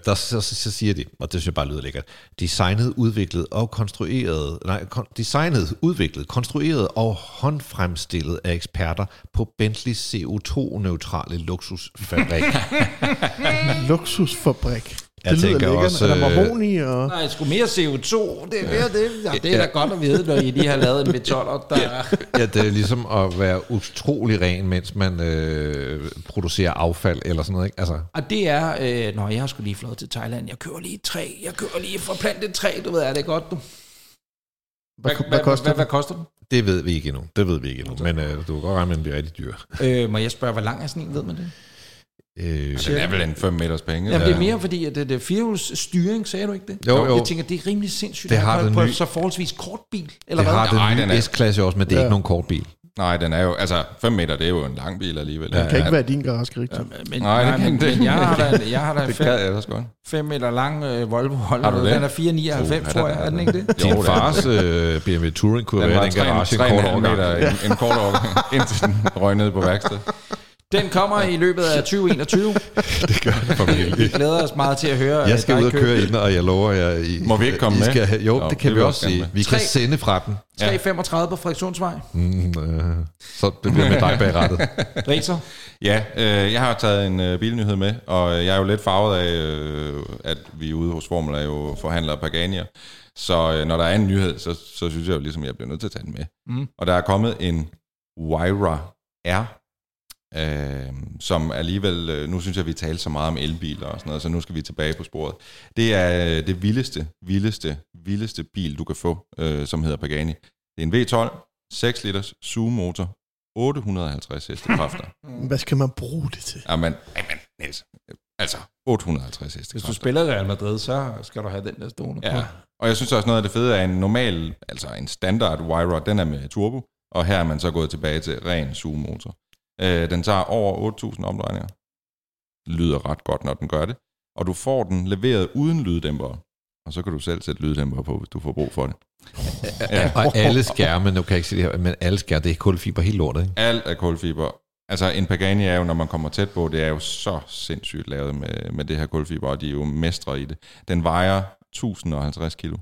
der, så, så, så siger de, og det synes jeg bare lyder lækkert, designet, udviklet og konstrueret, nej, kon, designet, udviklet, konstrueret og håndfremstillet af eksperter på Bentleys CO2-neutrale luksusfabrik. <laughs>
Luksusfabrik.
Jeg
det lyder lækkert.
også,
Er der
øh,
mahogni og...
Nej, sgu mere CO2. Det er, mere det. Ja, det er da godt at vide, når I lige har lavet en metoller, der...
ja, det er ligesom at være utrolig ren, mens man øh, producerer affald eller sådan noget, ikke? Altså,
Og det er, øh, når jeg har skulle lige flået til Thailand, jeg kører lige et træ, jeg kører lige for plantet et træ, du ved, er det godt, du?
Hvad, hvad, hvad koster
hvad,
det?
hvad koster den?
det ved vi ikke endnu. Det ved vi ikke endnu. Men øh, du kan godt regne med, at den bliver rigtig dyr.
Øh, må jeg spørge, hvor lang er sådan en, ved man det?
Øh,
Den er vel en 5 meters penge.
Jamen, det er mere fordi, at det, det er firehjuls styring, sagde du ikke det?
Jo, jo.
Jeg tænker, det er rimelig sindssygt,
Det
at
har
have
den
på
nye-
så forholdsvis kort bil, eller
det
hvad?
har den
Nej,
nye
den er-
S-klasse også, men det er
Ja.
ikke nogen kort bil.
Nej, den er jo, altså 5 meter, det er jo en lang bil alligevel.
Det kan ikke være din garage, Rigtig.
Men,
Nej, det kan
men,
det
men jeg har da, jeg har da en <laughs>
Det
fem,
gad jeg godt.
5 meter lang øh, Volvo Holland.
Har du det?
Den er 499,
Uh,
tror jeg,
den-
er den ikke det?
Din
det er
fars øh, BMW Touring kunne
Den
være den garage en kort
3,5
overgang.
en, en kort overgang, <laughs> indtil den røg ned på værksted.
Den kommer i løbet af 2021. <laughs>
Det gør det formentlig.
Vi glæder os meget til at høre
Jeg skal ud og køre ind, og jeg lover jer... I,
Må vi ikke komme
I
med?
Skal, have- jo, det kan
det
vi også sige. Vi kan
Tre-
sende fra den.
335 på Frederikssundsvej.
Mm, øh, så det bliver med dig bag rettet. <laughs>
Riser.
Ja, øh, jeg har taget en øh, bilnyhed med, og jeg er jo lidt farvet af, øh, at vi ude hos Formel er jo forhandlere Paganier. Så øh, når der er en nyhed, så, så synes jeg jo ligesom, jeg bliver nødt til at tage den med.
Mm.
Og der er kommet en Wyra R, øh, som alligevel, øh, nu synes jeg, vi talte så meget om elbiler og sådan noget, så nu skal vi tilbage på sporet. Det er øh, det vildeste, vildeste, vildeste bil, du kan få, øh, som hedder Pagani. Det er en V12, 6 liters sugemotor, 850 hestekræfter. <laughs>
Hvad skal man bruge det til?
Jamen, jamen, Niels, altså 850
Hvis
hestekræfter.
du spiller Real Madrid, så skal du have den der stående
Ja,
på.
og jeg synes også noget af det fede er en normal, altså en standard Wyra, den er med turbo, og her er man så gået tilbage til ren sugemotor. Øh, den tager over 8.000 omdrejninger. Lyder ret godt, når den gør det. Og du får den leveret uden lyddæmpere. Og så kan du selv sætte lyddæmpere på, hvis du får brug for det. <laughs> Ja.
Og alle skærme, nu kan jeg ikke se det her, men alle skærme, det er kulfiber helt lortet, ikke?
Alt er kulfiber. Altså en Pagani er jo, når man kommer tæt på, det er jo så sindssygt lavet med, med det her kulfiber, og de er jo mestre i det. Den vejer 1050 kilo.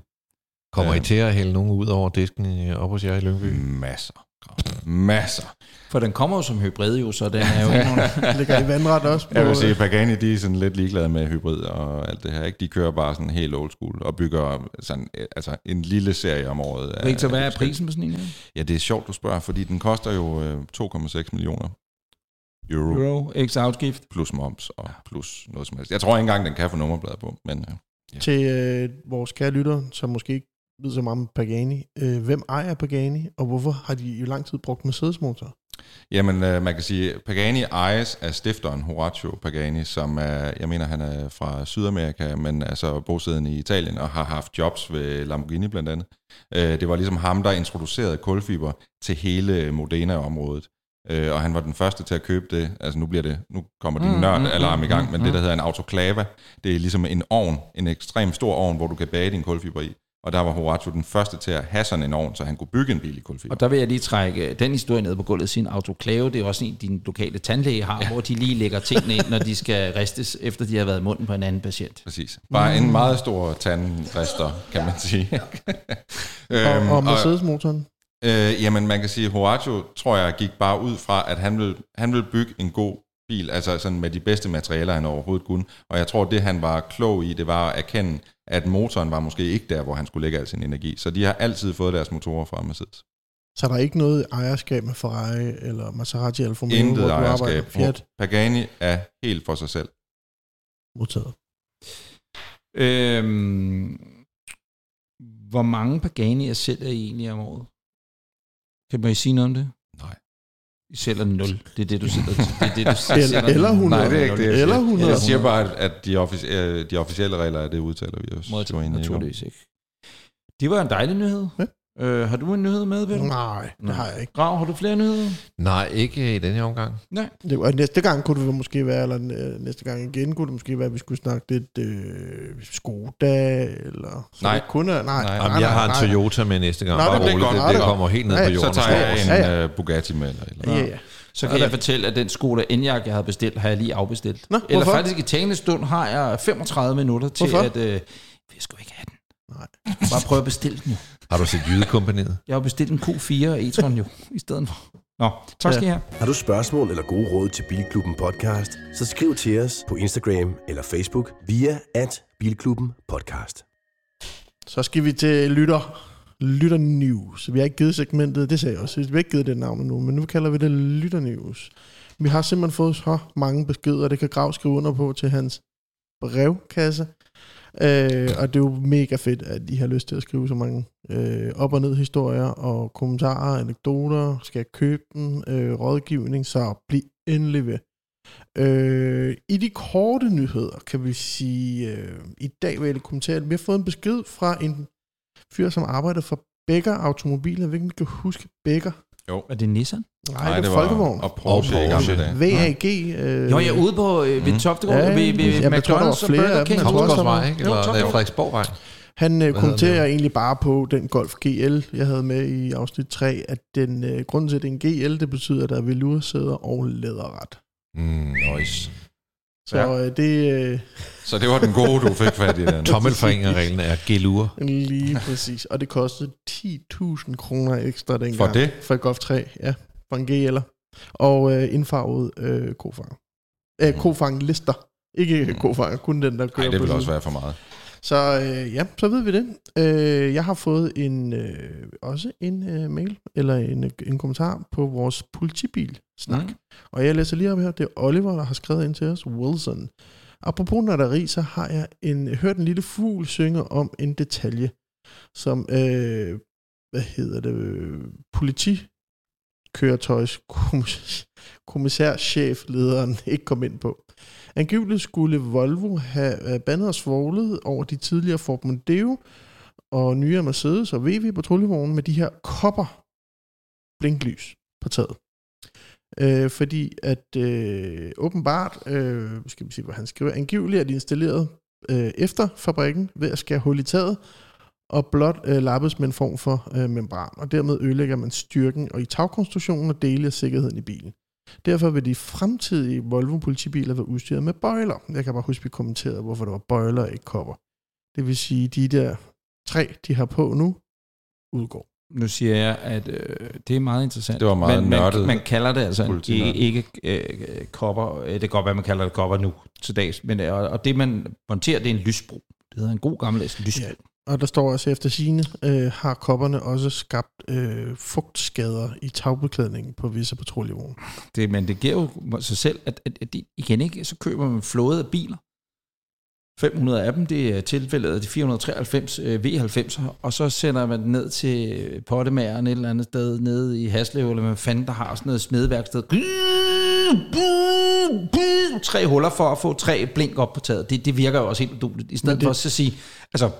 Kommer. I til at hælde nogen ud over disken op hos jer i Lyngby?
Masser. Masser.
For den kommer jo som hybrid jo, så den er jo <laughs> ikke nogen...
Ligger i vandret også på...
Jeg vil sige, Pagani, de er sådan lidt ligeglade med hybrid og alt det her. Ikke? De kører bare sådan helt old school og bygger sådan, øh, altså en lille serie om året. af-
Victor, hvad er prisen på sådan en her?
Ja, det er sjovt, du spørger, fordi den koster jo øh, 2,6 millioner euro, euro
x afgift.
plus moms og plus noget som helst. Jeg tror ikke engang, den kan få nummerblad på, men øh,
Til øh, vores kære lyttere, som måske ikke ved så meget om Pagani. Øh, hvem ejer Pagani, og hvorfor har de i lang tid brugt Mercedes-motor?
Jamen, øh, man kan sige, Pagani ejes af stifteren Horacio Pagani, som er, jeg mener, han er fra Sydamerika, men altså bosiddende i Italien og har haft jobs ved Lamborghini blandt andet. Øh, det var ligesom ham, der introducerede kulfiber til hele Modena-området. Øh, og han var den første til at købe det. Altså nu bliver det, nu kommer din
Mm,
nørd-alarm
mm,
i gang,
mm,
men
mm.
det, der hedder en autoklava, det er ligesom en ovn, en ekstremt stor ovn, hvor du kan bage din kulfiber i. Og der var Horacio den første til at have sådan en ovn, så han kunne bygge en bil i kulfiber.
Og der vil jeg lige trække den historie ned på gulvet, sin autoklave, det er også en, din lokale tandlæge har, ja. hvor de lige lægger tingene ind, når de skal ristes, efter de har været i munden på en anden patient.
Præcis. Bare en meget stor tandrister, kan man sige. <laughs>
Og, og Mercedes-motoren?
øh, jamen, man kan sige, at Horacio, tror jeg, gik bare ud fra, at han vil, han vil bygge en god bil, altså sådan med de bedste materialer, han overhovedet kunne. Og jeg tror, det han var klog i, det var at erkende, at motoren var måske ikke der, hvor han skulle lægge al sin energi. Så de har altid fået deres motorer fra Mercedes.
Så er der ikke noget ejerskab med Ferrari, eller Maserati, eller Formel
Intet
hvor du arbejder?
ejerskab.
Fiat
Pagani er helt for sig selv.
modtaget.
Øhm, hvor mange Pagani'er sælger I egentlig om året? Kan man sige noget om det? I sælger 0. Det er det, du sætter til. Det er det, du <laughs>
Eller,
sælger
eller 100.
Nej, det er ikke det, jeg
Eller
siger.
100.
Jeg siger bare, at de, officie- de officielle regler, det udtaler vi os. Om.
naturligvis ikke. Det var en dejlig nyhed.
Ja.
Øh, har du en nyhed med, Peter?
Nej, det har jeg ikke.
Grav, har du flere nyheder?
Nej, ikke i denne her omgang.
Nej.
Det, og næste gang kunne det måske være, eller øh, næste gang igen kunne det måske være, at vi skulle snakke lidt øh, Skoda, eller... Så
Nej.
det kunne, nej, nej,
Nej.
nej,
Jamen, jeg har en
nej, nej.
Toyota med næste gang.
Nå,
Bare
det
roligt.
godt.
Det, det
det-
kommer helt ned
Ja,
på jorden.
Så tager jeg en
Ja, ja.
uh, Bugatti med. Eller, eller.
Ja, ja.
Så kan jeg fortælle, at den Skoda Enyaq, jeg havde bestilt, har jeg lige afbestilt.
Nå,
Eller
hvorfor?
faktisk i talende stund har jeg 35 minutter til
Hvorfor?
at... Øh, vi skal ikke have den.
Nej.
Bare prøve at bestille den jo.
Har du set Jydekompaniet?
Jeg har bestilt en Q4 e-tron jo, i stedet for. Nå, tak skal I have.
Har du spørgsmål eller gode råd til Bilklubben Podcast, så skriv til os på Instagram eller Facebook via at Bilklubben Podcast.
Så skal vi til lytter, lytter news. Vi har ikke givet segmentet, det sagde jeg også. Vi har ikke givet det navn nu, men nu kalder vi det lytter news. Vi har simpelthen fået så mange beskeder, det kan Grav skrive under på til hans brevkasse. Øh, og det er jo mega fedt, at I har lyst til at skrive så mange øh, op- og ned historier og kommentarer, anekdoter, skal jeg købe den, øh, rådgivning, så bliv endelig ved. Øh, I de korte nyheder kan vi sige, øh, i dag vil jeg kommentere, at vi har fået en besked fra en fyr, som arbejder for Becker Automobiler. Jeg ved ikke, om I kan huske Becker.
Er det Nissan?
Nej, Nej det er Folkevogn.
Og Porsche,
Og
i gamle
Porsche.
dage.
VAG. Øh,
Jo, jeg er ude på øh, ved
Mm.
Toftegård,
Ja,
ved, ved
jamen, jeg tror, der var
McDonald's og
flere
Burger
af dem.
King.
Var-
Tomsgårdsvej, ikke?
Jo,
Eller nej, Frederiksborgvej.
Han øh, kommenterer egentlig bare på den Golf GL, jeg havde med i afsnit 3, at den øh, grund til, at det er en GL, det betyder, at der er velursæder og læderret.
Mm, nice.
Så ja. øh, det øh,
Så det var den gode, du fik fat i den. <laughs>
Tommelfingerreglen er gelur.
lige præcis. Og det kostede 10.000 kroner ekstra dengang.
For det?
For et Golf 3, ja. For en GL'er. Og øh, indfarvet øh, kofanger. Øh, kofang lister. Ikke kofanger, kun den, der kører
Nej, det vil også være for meget.
Så øh, ja, så ved vi det. Øh, jeg har fået en øh, også en øh, mail, eller en, en kommentar på vores politibil-snak.
Mm.
Og jeg læser lige op her. Det er Oliver, der har skrevet ind til os. Wilson. Apropos natteri, så har jeg en, hørt en lille fugl synge om en detalje, som, øh, hvad hedder det, øh, politikøretøjs kommissærcheflederen ikke kom ind på. Angiveligt skulle Volvo have øh, bandet og svoglet over de tidligere Ford Mondeo og nyere Mercedes og VW patruljevogne med de her kopper blinklys på taget. Øh, fordi at øh, åbenbart, øh, skal vi se, hvad han skriver, angiveligt er de installeret øh, efter fabrikken ved at skære hul i taget, og blot øh, lappes med en form for øh, membran, og dermed ødelægger man styrken og i tagkonstruktionen og dele af sikkerheden i bilen. Derfor vil de fremtidige Volvo politibiler være udstyret med bøjler. Jeg kan bare huske, at vi kommenterede, hvorfor der var bøjler og ikke kopper. Det vil sige, de der tre, de har på nu, udgår.
Nu siger jeg, at øh, det er meget interessant.
Det var meget
men
nørdet
man, man kalder det altså ikke, ikke øh, kopper. Øh, Det kan godt være, man kalder det kopper nu til dags. Men, øh, og, og det, man monterer, det er en lysbro. Det hedder en god gammeldags lysbro.
Ja. Og der står også efter sine øh, har kopperne også skabt øh, fugtskader i tagbeklædningen på visse patruljevogne.
Det, men det giver jo sig selv, at, at, at de, igen ikke, så køber man flåde af biler. 500 af dem, det er tilfældet af de 493 øh, V90'er, og så sender man den ned til pottemageren et eller andet sted nede i Haslev, eller hvad fanden der har sådan noget smedeværksted. Tre huller for at få tre blink op på taget. Det, det virker jo også helt uduligt. I stedet
det-
for at sige, altså,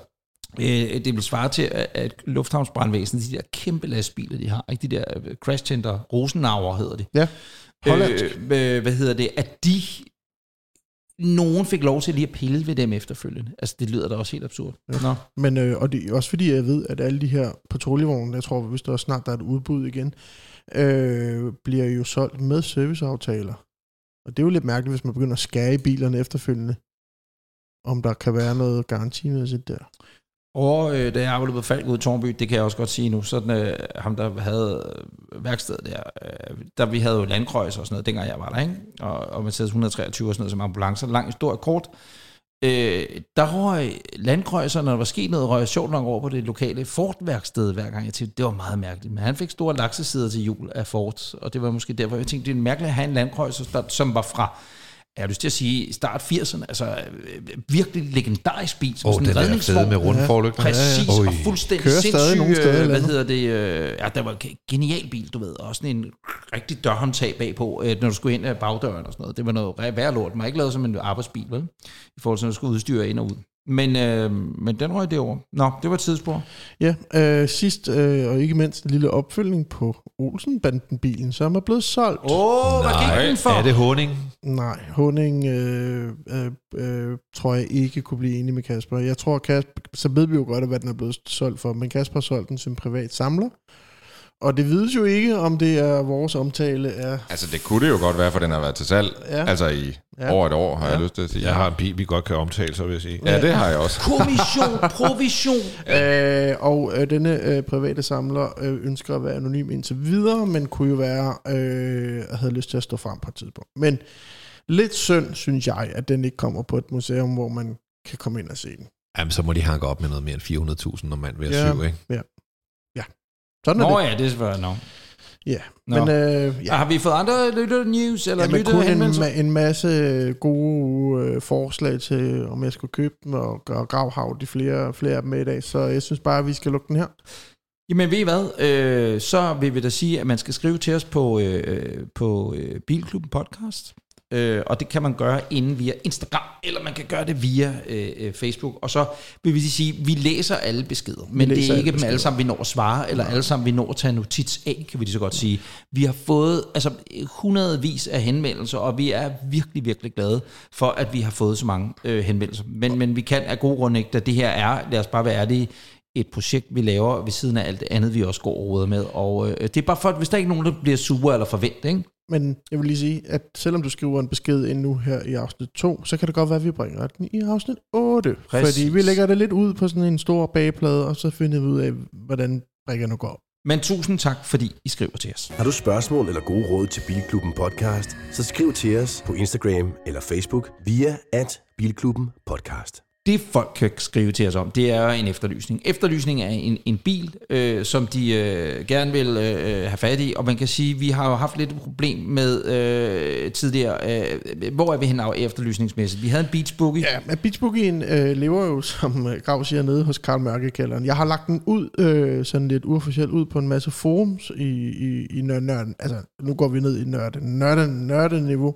det vil svare til, at, lufthavnsbrandvæsenet, de der kæmpe lastbiler, de har, ikke de der øh, crash center, Rosenauer hedder de,
Ja, Hollandsk.
øh, øh, hvad hedder det, at de, nogen fik lov til lige at pille ved dem efterfølgende. Altså, det lyder da også helt absurd. Ja. Nå.
Men øh, og det er også fordi, jeg ved, at alle de her patruljevogne, jeg tror, hvis der også snart der er et udbud igen, øh, bliver jo solgt med serviceaftaler. Og det er jo lidt mærkeligt, hvis man begynder at skære i bilerne efterfølgende. Om der kan være noget garantimæssigt der.
Og øh, da jeg arbejdede på Falk ude i Tornby, det kan jeg også godt sige nu, sådan øh, ham der havde øh, værkstedet der, øh, der vi havde jo landkrøjs og sådan noget, dengang jeg var der, ikke? Og, og Mercedes 123 og sådan noget som ambulancer, lang historie kort. Øh, der røg landkrøjser, når der var sket noget, røg jeg sjovt nok over på det lokale Ford-værksted hver gang. Jeg tænkte, det var meget mærkeligt. Men han fik store laksesider til jul af Ford, og det var måske derfor, jeg tænkte, det er mærkeligt at have en landkrøjser, der- som var fra jeg har lyst til at sige start 80'erne, altså øh, virkelig legendarisk bil, som
Åh,
sådan en redningsvogn.
med rundforlygter.
Præcis,
Oj.
og fuldstændig
Kører stadig
sindssyg,
nogle steder
øh, hvad hedder det, øh, ja, der var en genial bil, du ved, og også sådan en rigtig dørhåndtag bagpå, øh, når du skulle ind af bagdøren og sådan noget. Det var noget værd lort, man har ikke lavet som en arbejdsbil, vel? I forhold til, når du skulle udstyre ind og ud. Men, øh, men den røg derover. Nå, det var et tidsspor.
Ja, øh, sidst øh, og ikke mindst en lille opfølgning på Olsenbanden-bilen, som er blevet solgt.
Åh, oh, hvad gik den for?
Er det honing?
Nej, Honing øh, øh, øh, tror jeg ikke kunne blive enig med Kasper. Jeg tror, Kasper, så ved vi jo godt, hvad den er blevet solgt for, men Kasper har solgt den som privat samler. Og det vides jo ikke, om det er vores omtale af...
Altså, det kunne det jo godt være, for den har været til salg.
Ja.
Altså i
Ja.
over et år, har
Ja.
jeg lyst til at sige.
Jeg har en bil, vi godt kan omtale, så vil jeg sige.
Ja, det har jeg også. <laughs>
Kommission, provision.
Øh, og øh, denne øh, private samler øh, ønsker at være anonym indtil videre, men kunne jo være, øh, havde lyst til at stå frem på et tidspunkt. Men lidt synd, synes jeg, at den ikke kommer på et museum, hvor man kan komme ind og se den.
Jamen, så må de hanke op med noget mere end 400.000, når mand vil
Ja.
syv, ikke?
Sådan er
Nå
det.
ja, det er selvfølgelig nok.
Ja.
Nå.
Men øh,
Ja. Har vi fået andre lytter news eller
ja, men
lytter
kun en, en masse gode øh, forslag til, om jeg skulle købe dem og gøre gravhav de flere, flere af dem med i dag. Så jeg synes bare, at vi skal lukke den her.
Jamen ved I hvad, øh, så vil vi da sige, at man skal skrive til os på, øh, på øh, Bilklubben Podcast. Øh, og det kan man gøre inden via Instagram, eller man kan gøre det via øh, øh, Facebook. Og så vil vi sige, at vi læser alle beskeder, men det er
alle
ikke dem
beskeder.
alle sammen, vi når at svare, eller alle sammen, vi når at tage notits af, kan vi lige så godt sige. Vi har fået altså, hundredvis af henvendelser, og vi er virkelig, virkelig glade for, at vi har fået så mange øh, henvendelser. Men, men vi kan af gode grunde ikke, da det her er, lad os bare være ærlige, et projekt, vi laver ved siden af alt det andet, vi også går og med. Og øh, det er bare for, at hvis der ikke er nogen, der bliver sure eller forventet, ikke?
Men jeg vil lige sige, at selvom du skriver en besked ind nu her i afsnit 2, så kan det godt være, at vi bringer den i afsnit 8.
Præcis.
Fordi vi lægger det lidt ud på sådan en stor bagplade, og så finder vi ud af, hvordan brikkerne går.
Men tusind tak, fordi I skriver til os.
Har du spørgsmål eller gode råd til Bilklubben Podcast, så skriv til os på Instagram eller Facebook via at Bilklubben Podcast.
Det folk kan skrive til os om, det er en efterlysning. Efterlysning er en, en bil, øh, som de øh, gerne vil øh, øh have fat i, og man kan sige, vi har jo haft lidt et problem med øh, tidligere. Øh, hvor er vi henne af efterlysningsmæssigt? Vi havde en Beach Boogie.
Ja, men Beach Boogien øh, lever jo, som øh, Grav siger, nede hos Karl Mørkekælderen. Jeg har lagt den ud, øh, sådan lidt uofficielt ud på en masse forums i, i, i nørden, nørden. Altså, nu går vi ned i nørden, nørden, nørden niveau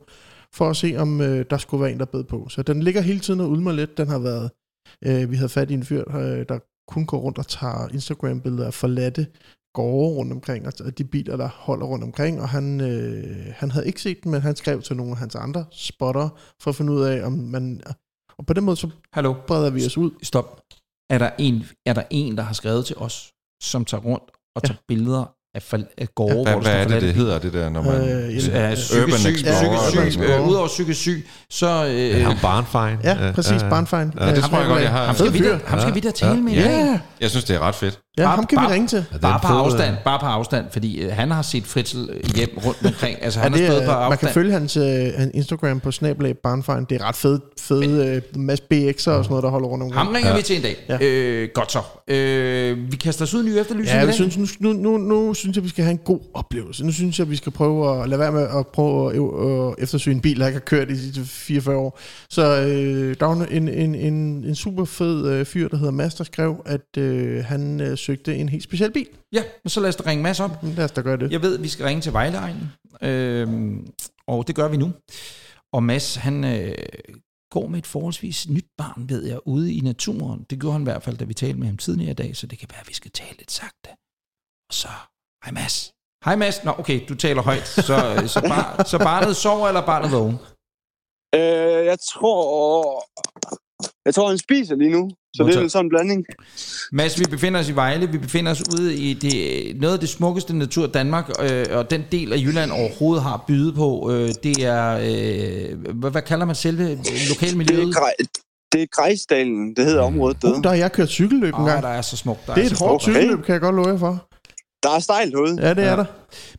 for at se, om øh, der skulle være en, der bed på. Så den ligger hele tiden og ulmer lidt. Den har været, øh, vi havde fat i en fyr, øh, der kun går rundt og tager Instagram-billeder af forladte gårde rundt omkring, og de biler, der holder rundt omkring, og han, øh, han havde ikke set den, men han skrev til nogle af hans andre spotter, for at finde ud af, om man... Og på den måde, så
Hallo?
breder vi os ud.
Stop. Er der, en, er der en, der har skrevet til os, som tager rundt og tager ja. billeder af, af gårde,
Hvad,
hvor
hvad er det, det hedder, det der, når man...
Øh,
Ja,
ja,
psykisk
Urban
syg,
Explorer.
psykisk
Urban
syg, øh, udover psykisk syg, så... Øh,
Ja, ham Barnfine.
ja, præcis, Barnfine.
Ja, det tror jeg godt, jeg har.
ham skal, vi da, ham skal
Ja.
vi da tale
Ja.
med.
Ja, ja,
Jeg synes, det er ret fedt.
Ja,
Bare-
ham kan vi
bare-
ringe til.
Det
Bare på
fed,
afstand, bare på afstand, fordi øh, han har set Fritzl øh, hjem rundt omkring. Altså, han
Ja,
har
det,
stået på
er, man kan
afstand.
følge hans, øh, Instagram på snablag Barnfine. Det er ret fede, fede øh, masse BX'er og sådan noget, der holder rundt omkring.
Ham ringer ja. vi til en dag.
Ja.
Øh, godt så. Øh, vi kaster os ud i ny efterlysning
Ja, jeg synes, nu, nu, nu, nu synes jeg, vi skal have en god oplevelse. Nu synes jeg, vi skal prøve at lade være med at prøve at, øh, eftersøge en bil, der ikke har kørt i de sidste 44 år. Så øh, der var en, en, en, en super fed øh, fyr, der hedder Mads, der skrev, at øh, han øh, søgte en helt speciel bil.
Ja, men så lad os da ringe Mads op.
Lad os da gøre det.
Jeg ved, at vi skal ringe til Vejleegnen, øh, og det gør vi nu. Og Mads, han øh, går med et forholdsvis nyt barn, ved jeg, ude i naturen. Det gjorde han i hvert fald, da vi talte med ham tidligere i dag, så det kan være, at vi skal tale lidt sagte. Og så, hej Mads. Hej Mads. Nå, okay, du taler højt. Så, så, bar, så barnet sover, eller barnet vågen?
Øh, jeg tror... Jeg tror, han spiser lige nu. Så det er
Modtaget.
en sådan blanding.
Mads, vi befinder os i Vejle. Vi befinder os ude i det, noget af det smukkeste natur Danmark, øh, og den del af Jylland overhovedet har byde på. Øh, det er, øh, hvad, hvad kalder man selve
Det er,
lokalmiljøet?
det er Grejsdalen, det hedder området der.
Uh, der har jeg kørt cykelløb en
Åh,
gang.
der er så smukt. Der
Det er
er
et hårdt cykelløb, kan jeg godt love jer for.
Der er stejlt herude.
Ja, det er der.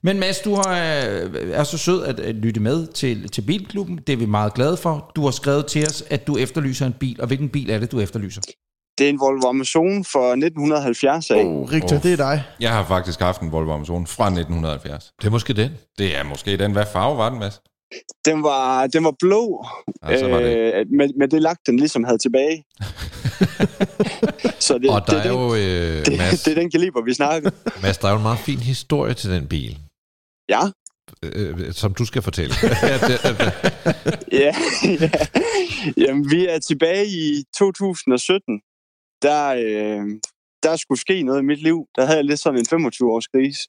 Men Mads, du har, øh, er så sød at, at lytte med til, til Bilklubben. Det er vi meget glade for. Du har skrevet til os, at du efterlyser en bil. Og hvilken bil er det, du efterlyser?
Det er en Volvo Amazon fra 1970 af.
Oh, Richter, det er dig.
Jeg har faktisk haft en Volvo Amazon fra 1970.
Det er måske den.
Det er måske den. Hvad farve var den, Mads?
Den var, den var blå,
Ja, var det
øh, med, med det lagt, den ligesom havde tilbage. <laughs> så det,
Og der
det,
er
den,
jo, øh,
det,
Mads,
det er den kaliber, vi snakker. <laughs>
Mads, der er jo en meget fin historie til den bil,
Ja,
øh, som du skal fortælle. <laughs> ja, det, det,
ja, ja. Jamen, vi er tilbage i 2017. Der, øh, der skulle ske noget i mit liv. Der havde jeg lidt sådan en 25-års krise.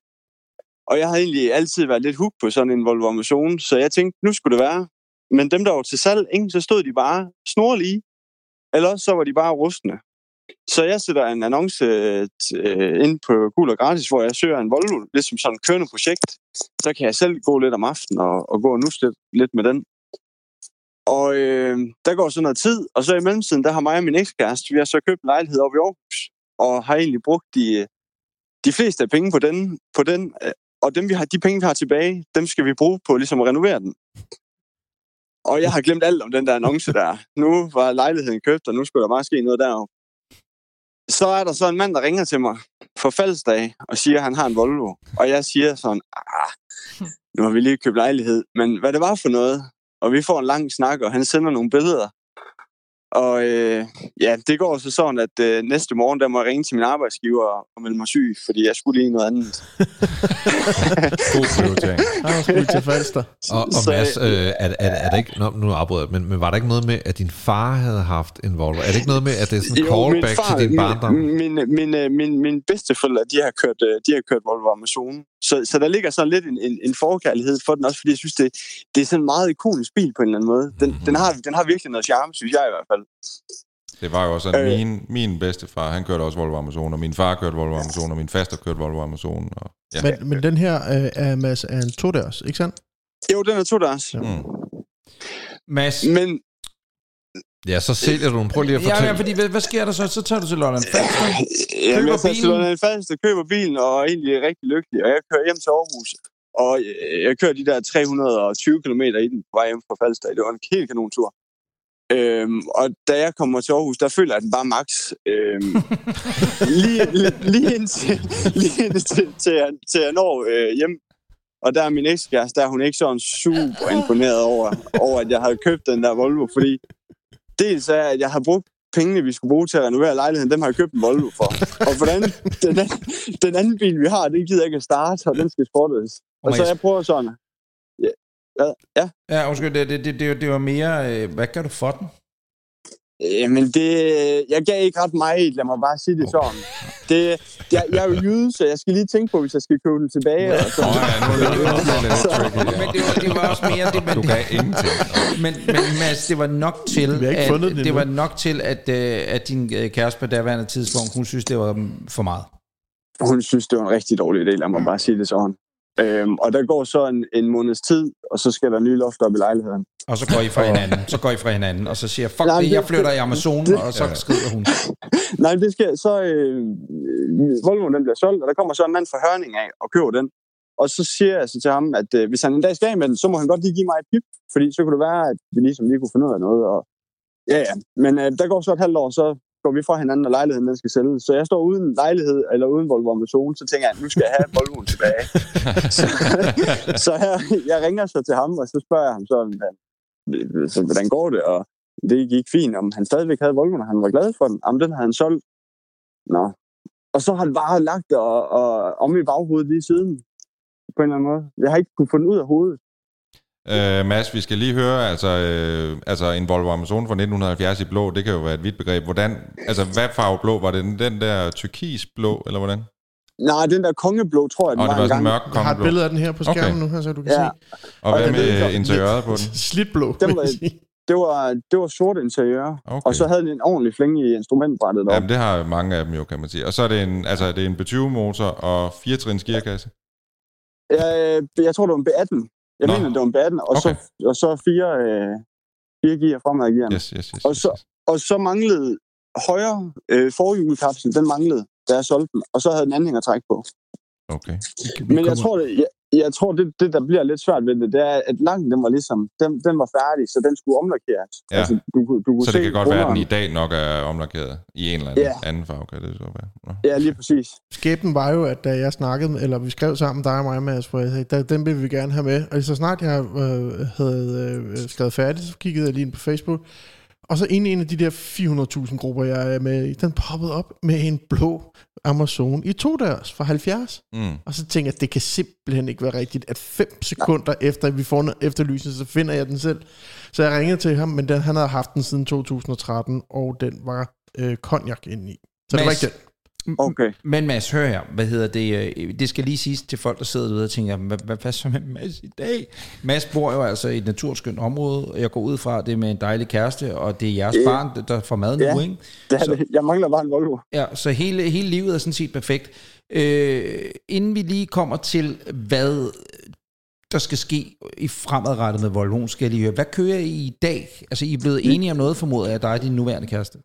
Og jeg havde egentlig altid været lidt hooked på sådan en Volvo Amazon, så jeg tænkte, nu skulle det være. Men dem, der var til salg, ingen, så stod de bare snorlige. Eller også så var de bare rustne. Så jeg sætter en annonce øh, ind på Gul og Gratis, hvor jeg søger en Volvo, lidt som sådan et kørende projekt. Så kan jeg selv gå lidt om aftenen og, og gå og nusse lidt, lidt med den. Og øh, der går så noget tid, og så i mellemtiden, der har mig og min ekskæreste, vi har så købt en lejlighed op i Aarhus, og har egentlig brugt de, øh, de fleste af penge på den, på den øh, og dem, vi har, de penge, vi har tilbage, dem skal vi bruge på ligesom at renovere den. Og jeg har glemt alt om den der annonce der. Nu var lejligheden købt, og nu skulle der bare ske noget derovre. Så er der så en mand, der ringer til mig for faldsdag og siger, at han har en Volvo. Og jeg siger sådan, ah, nu har vi lige købt lejlighed. Men hvad det var for noget, og vi får en lang snak, og han sender nogle billeder. Og øh, ja, det går så sådan, at øh, næste morgen, der må jeg ringe til min arbejdsgiver og melde mig syg, fordi jeg skulle lige noget andet. <laughs>
God prioritering.
Jeg sgu til Falster.
og, og
Så-
Mads, øh, er, er, er der ikke, nå, nu afbryder jeg, men, men var der ikke noget med, at din far havde haft en Volvo? Er det ikke noget med, at det er sådan en callback til din barndom?
Min, min, min, øh, min, min bedsteforældre, de har kørt, øh, de har kørt Volvo Amazon. Så, så der ligger sådan lidt en, en, en forkærlighed for den, også fordi jeg synes, det, det er sådan en meget ikonisk bil på en eller anden måde. Den,
Mhm.
den, har, den har virkelig noget charme, synes jeg i hvert fald.
Det var jo også, at
Øh.
min, min bedstefar, han kørte også Volvo Amazon, og min far kørte Volvo Amazon, og min faster kørte Volvo Amazon. Og, ja.
Men, men den her øh, er, Mads, er en todørs, ikke sandt?
Jo, den er to dørs.
Mm.
Mads,
Men
Ja, så sælger du den. Prøv lige at
ja,
fortælle.
ja, fordi hvad, hvad sker der så? Så tager du til Lolland Falster.
Jamen,
Køber
jeg tager til
bilen?
Lolland Falster, køber bilen og er egentlig rigtig lykkelig. Og jeg kører hjem til Aarhus. Og øh, jeg kører de der 320 km i den på vej hjem fra Falster. Det var en helt kanontur. Øhm, og da jeg kommer til Aarhus, der føler jeg den bare max. Øhm, lige, <laughs> lige, lige indtil, lige indtil til, jeg, til jeg når øh, hjem. Og der er min ekskæreste, der er hun ikke sådan super imponeret over, over, at jeg havde købt den der Volvo. Fordi dels er, at jeg har brugt pengene, vi skulle bruge til at renovere lejligheden, dem har jeg købt en Volvo for. Og hvordan <laughs> den, anden, den anden bil, vi har, den gider ikke at starte, og den skal sportes. Og så jeg prøver sådan, ja, ja, ja.
Undskyld, det, det, det, det, det var mere... Øh, hvad gør du for den?
Jamen, det, jeg gav ikke ret meget, lad mig bare sige det sådan. Det, jeg, jeg er jo jyde, så jeg skal lige tænke på, hvis jeg skal købe den tilbage. Og så.
Åh, ja, nu er det, nu det lidt tricky.
Men det var, det var også mere... Det,
Du
men,
gav ingenting.
men, men Mads, det var nok til, at, det
endnu.
var nok til at, øh, at din øh, kæreste på daværende tidspunkt, hun synes, det var mm, for meget.
Hun synes, det var en rigtig dårlig idé, lad mig bare sige det sådan. Øhm, og der går så en, en måneds tid, og så skal der nye loft op i lejligheden.
Og så går I fra hinanden, så går I fra hinanden, og så siger, fuck
Nej,
det, jeg
det-
flytter i Amazonen, og så skrider hun. <laughs>
Nej, det skal så... Øh, Volvoen den bliver solgt, og der kommer så en mand fra Hørning af og køber den. Og så siger jeg så til ham, at øh, hvis han en dag skal med den, så må han godt lige give mig et pip. Fordi så kunne det være, at vi ligesom lige kunne finde ud af noget. Og, ja, ja. Men øh, der går så et halvt år, så går vi fra hinanden, og lejligheden den skal sælges. Så jeg står uden lejlighed, eller uden Volvo Amazon, så tænker jeg, nu skal jeg have Volvoen tilbage. så <laughs> så jeg, jeg ringer så til ham, og så spørger jeg ham sådan, så, hvordan går det? Og det gik fint, om han stadigvæk havde Volvoen, og han var glad for den. Jamen, den havde han solgt. Nå. Og så har han bare lagt det og, og, om i baghovedet lige siden. På en eller anden måde. Jeg har ikke kunnet få den ud af hovedet.
Øh, Mads, vi skal lige høre, altså, øh, altså en Volvo Amazon fra 1970 i blå, det kan jo være et vidt begreb. Hvordan, altså hvad farve blå? Var det den, den der turkisblå, eller hvordan?
Nej, den der kongeblå, tror jeg, den
Og det
var
var
en
sådan
gang.
mørk
Jeg har et
kongeblå.
billede af den her på skærmen
Okay.
nu, her, så du kan
Ja.
se.
Og hvad
Og
med
den-
interiøret på den? <laughs>
Slitblå.
Den var-. Det var, det var sort interiør.
Okay.
Og så havde den en ordentlig flænge i instrumentbrættet deroppe.
Jamen, det har mange af dem jo, kan man sige. Og så er det en, altså, det er en B20-motor og 4 trins gearkasse.
Jeg, jeg tror, det var en B18. Jeg
Nå.
mener, det var en B18. Og,
Okay.
så, og så fire, øh, fire gear fremad gear.
Yes, yes, yes.
Og så-
yes.
Og så manglede højre øh, forhjulskapsel, den manglede, da jeg solgte den. Og så havde den anhængertræk på.
Okay.
Men jeg tror, det, jeg, jeg tror det, det, der bliver lidt svært ved det, det er, at langen, den var ligesom, den, den var færdig, så den skulle omlakeres.
Ja.
Altså, du, du kunne
Så
se
det kan godt være, at den i dag nok er omlakeret i en eller anden,
Ja.
anden farve, kan det så være. Nå.
Ja, lige præcis.
Skæbnen var jo, at da jeg snakkede, med- eller vi skrev sammen, dig og mig, Mads, hvor jeg sagde, "Da- den vil vi gerne have med. Og så snart jeg øh, havde øh, skrevet færdigt, så kiggede jeg lige ind på Facebook, og så ind i en af de der 400.000 grupper, jeg er med i, den poppede op med en blå Amazon i to dørs for 70.
Mm.
Og så tænker jeg, det kan simpelthen ikke være rigtigt, at fem sekunder efter, at vi får noget efterlysning, så finder jeg den selv. Så jeg ringede til ham, men den, han havde haft den siden 2013, og den var øh, cognac inde i. Så det var
Mads,
ikke den.
Okay.
Men Mads, hør her, hvad hedder det? øh, Det skal lige siges til folk, der sidder derude og tænker, hvad, hvad, hvad så med Mads i dag? Mads bor jo altså i et naturskønt område, og jeg går ud fra, det med en dejlig kæreste, og det er jeres
Ja.
barn, der- får mad nu,
Ja.
ikke?
Det
Så-
det. Jeg mangler bare en Volvo.
Ja, så hele, hele livet er sådan set perfekt. Øh, inden vi lige kommer til, hvad der skal ske i fremadrettet med Volvo, skal jeg lige høre. Hvad kører I i dag? Altså, I er blevet enige om noget, formoder jeg, dig og din nuværende kæreste.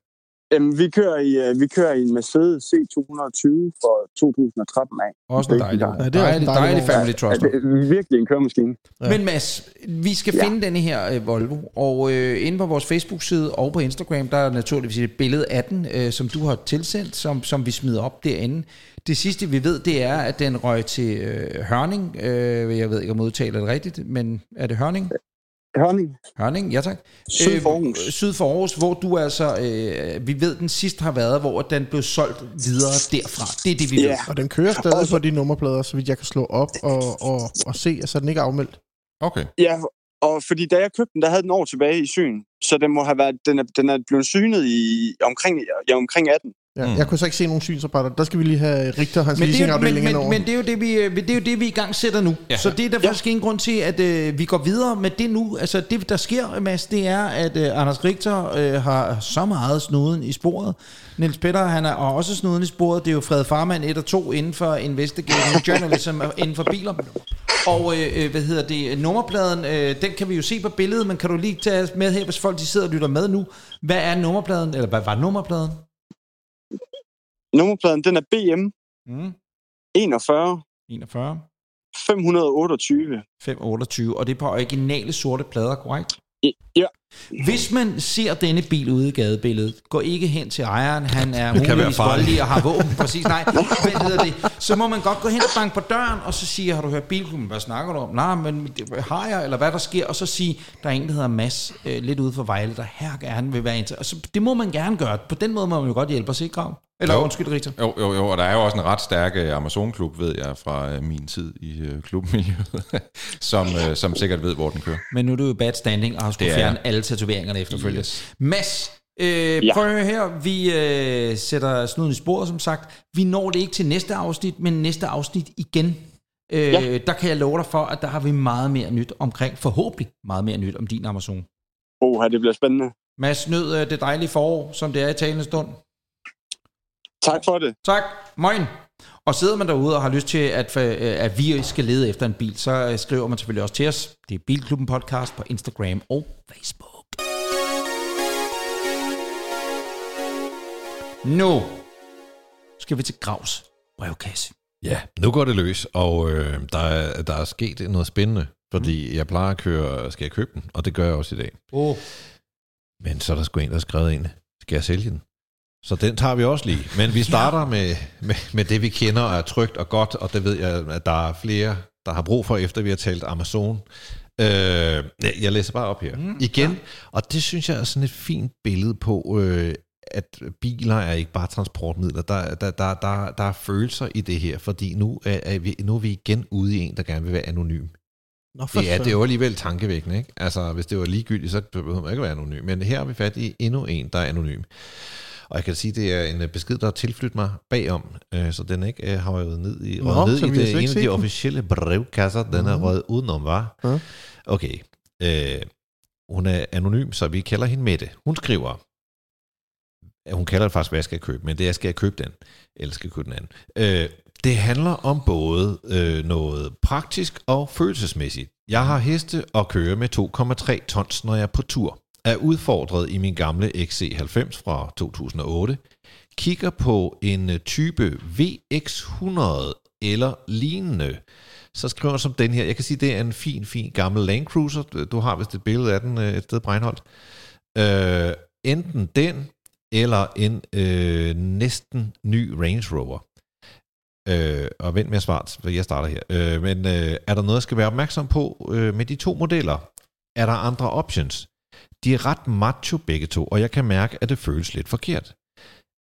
Jamen, vi kører i, øh, vi kører i en Mercedes C220 for 2013 af.
Også en
Det er
dejlig,
Nej, det er
dejlig,
dejlig
family
Ja,
trust.
det er virkelig en køremaskine.
Ja.
Men Mads, vi skal
Ja.
finde denne her øh, Volvo, og øh, inde på vores Facebook-side og på Instagram, der er naturligvis et billede af den, øh, som du har tilsendt, som, som vi smider op derinde. Det sidste, vi ved, det er, at den røg til øh, Hørning. Øh, jeg ved ikke, om jeg udtaler det rigtigt, men er det Hørning?
Hørning.
Hørning, ja tak.
Syd for Aarhus.
Øh, syd for Aarhus, hvor du altså, øh, vi ved, den sidst har været, hvor den blev solgt videre derfra. Det er det, vi
Ja.
ved.
Og den kører stadig
Også-
på de nummerplader, så vidt jeg kan slå op og, og, og se, altså den ikke er afmeldt.
Okay.
Ja, og fordi da jeg købte den, der havde den år tilbage i syn. Så den må have været, den er, den er blevet synet i omkring, ja, omkring 18.
Ja, mm. Jeg kunne så ikke se nogen synsrapporter. Der skal vi lige have Richter hans
men det, er, men, men, men det er jo det, vi, øh, det er jo det, vi i gang sætter nu. Ja. Så det er der ja. faktisk ingen grund til, at øh, vi går videre med det nu. Altså det, der sker, Mads, det er, at øh, Anders Richter øh, har så meget snuden i sporet. Niels Petter, han er også snuden i sporet. Det er jo Fred Farman 1 og 2 inden for Investigating Journalism inden for biler. Og øh, øh, hvad hedder det, nummerpladen, øh, den kan vi jo se på billedet, men kan du lige tage med her, hvis folk de sidder og lytter med nu. Hvad er nummerpladen, eller hvad var nummerpladen?
Nummerpladen, den er BM mm. 41.
41.
528.
528, og det er på originale sorte plader, korrekt?
Ja.
Hvis man ser denne bil ude i gadebilledet, gå ikke hen til ejeren, han er muligvis voldelig og har våben, <laughs> præcis, nej, hvad hedder det, så må man godt gå hen og banke på døren, og så sige, har du hørt bilklubben, hvad snakker du om? Nej, men har jeg, eller hvad der sker, og så sige, der er en, der hedder Mads, øh, lidt ude for Vejle, der her gerne vil være ind altså, det må man gerne gøre, på den måde må man jo godt hjælpe os, ikke Grav? Eller jo, undskyld, Richter.
Jo, jo, jo, og der er jo også en ret stærk uh, Amazon-klub, ved jeg, fra uh, min tid i uh, klubmiljøet, <laughs> som, uh, som sikkert ved, hvor den kører.
Men nu er du jo bad standing og har skulle fjerne alle tatoveringerne efterfølgende. Yes. Mads, øh, ja. prøv at høre her. Vi øh, sætter snuden i sporet, som sagt. Vi når det ikke til næste afsnit, men næste afsnit igen. Øh, ja. Der kan jeg love dig for, at der har vi meget mere nyt omkring, forhåbentlig meget mere nyt om din Amazon.
Oh, det bliver spændende.
Mads, nød øh, det dejlige forår, som det er i talende stund.
Tak for det.
Tak. Moin. Og sidder man derude og har lyst til, at, øh, at vi skal lede efter en bil, så øh, skriver man selvfølgelig også til os. Det er Bilklubben Podcast på Instagram og Facebook. Nu skal vi til Gravs brevkasse.
Ja, nu går det løs, og øh, der, er, der er sket noget spændende, fordi mm. jeg plejer at køre, skal jeg købe den, og det gør jeg også i dag.
Oh.
Men så er der sgu en, der har skrevet ind, skal jeg sælge den? Så den tager vi også lige. Men vi starter ja. med, med, med det, vi kender og er trygt og godt, og det ved jeg, at der er flere, der har brug for, efter vi har talt Amazon. Øh, jeg læser bare op her. Mm, Igen, ja. og det synes jeg er sådan et fint billede på, øh, at biler er ikke bare transportmidler. Der, der, der, der, der er følelser i det her, fordi nu er, er, vi, nu er vi igen ude i en, der gerne vil være anonym. Nå, det, er, det er jo alligevel tankevækkende, ikke? Altså, hvis det var ligegyldigt, så behøver man ikke være anonym. Men her er vi fat i endnu en, der er anonym. Og jeg kan sige, det er en øh, besked, der er tilflyttet mig bagom, øh, så den ikke øh, har ned i, Nå, ned i det, en af de officielle brevkasser. Den er røget udenom, var. Ja. Okay. Øh, hun er anonym, så vi kalder hende Mette. Hun skriver, hun kalder det faktisk, hvad jeg skal købe, men det er, skal jeg købe den, eller skal jeg købe den anden. Øh, det handler om både øh, noget praktisk og følelsesmæssigt. Jeg har heste og kører med 2,3 tons, når jeg er på tur er udfordret i min gamle XC90 fra 2008, kigger på en øh, type VX100 eller lignende, så skriver som den her. Jeg kan sige, det er en fin, fin gammel Land Cruiser. Du har vist et billede af den øh, et sted, Breinholt. Øh, enten den, eller en øh, næsten ny Range Rover. Øh, og vent med at svare, for jeg starter her. Øh, men øh, er der noget, jeg skal være opmærksom på øh, med de to modeller? Er der andre options? De er ret macho begge to, og jeg kan mærke, at det føles lidt forkert.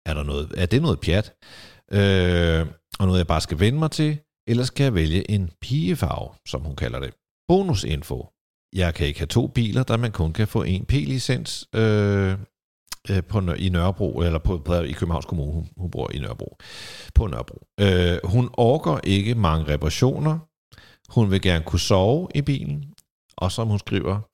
Er, der noget, er det noget pjat? Øh, og noget, jeg bare skal vende mig til? Eller skal jeg vælge en pigefarve, som hun kalder det? Bonusinfo. Jeg kan ikke have to biler, da man kun kan få en P-licens øh, øh på, i Nørrebro, eller på, på, i Københavns Kommune. Hun, hun bor i Nørrebro. På Nørrebro. Øh, hun orker ikke mange reparationer. Hun vil gerne kunne sove i bilen. Og som hun skriver,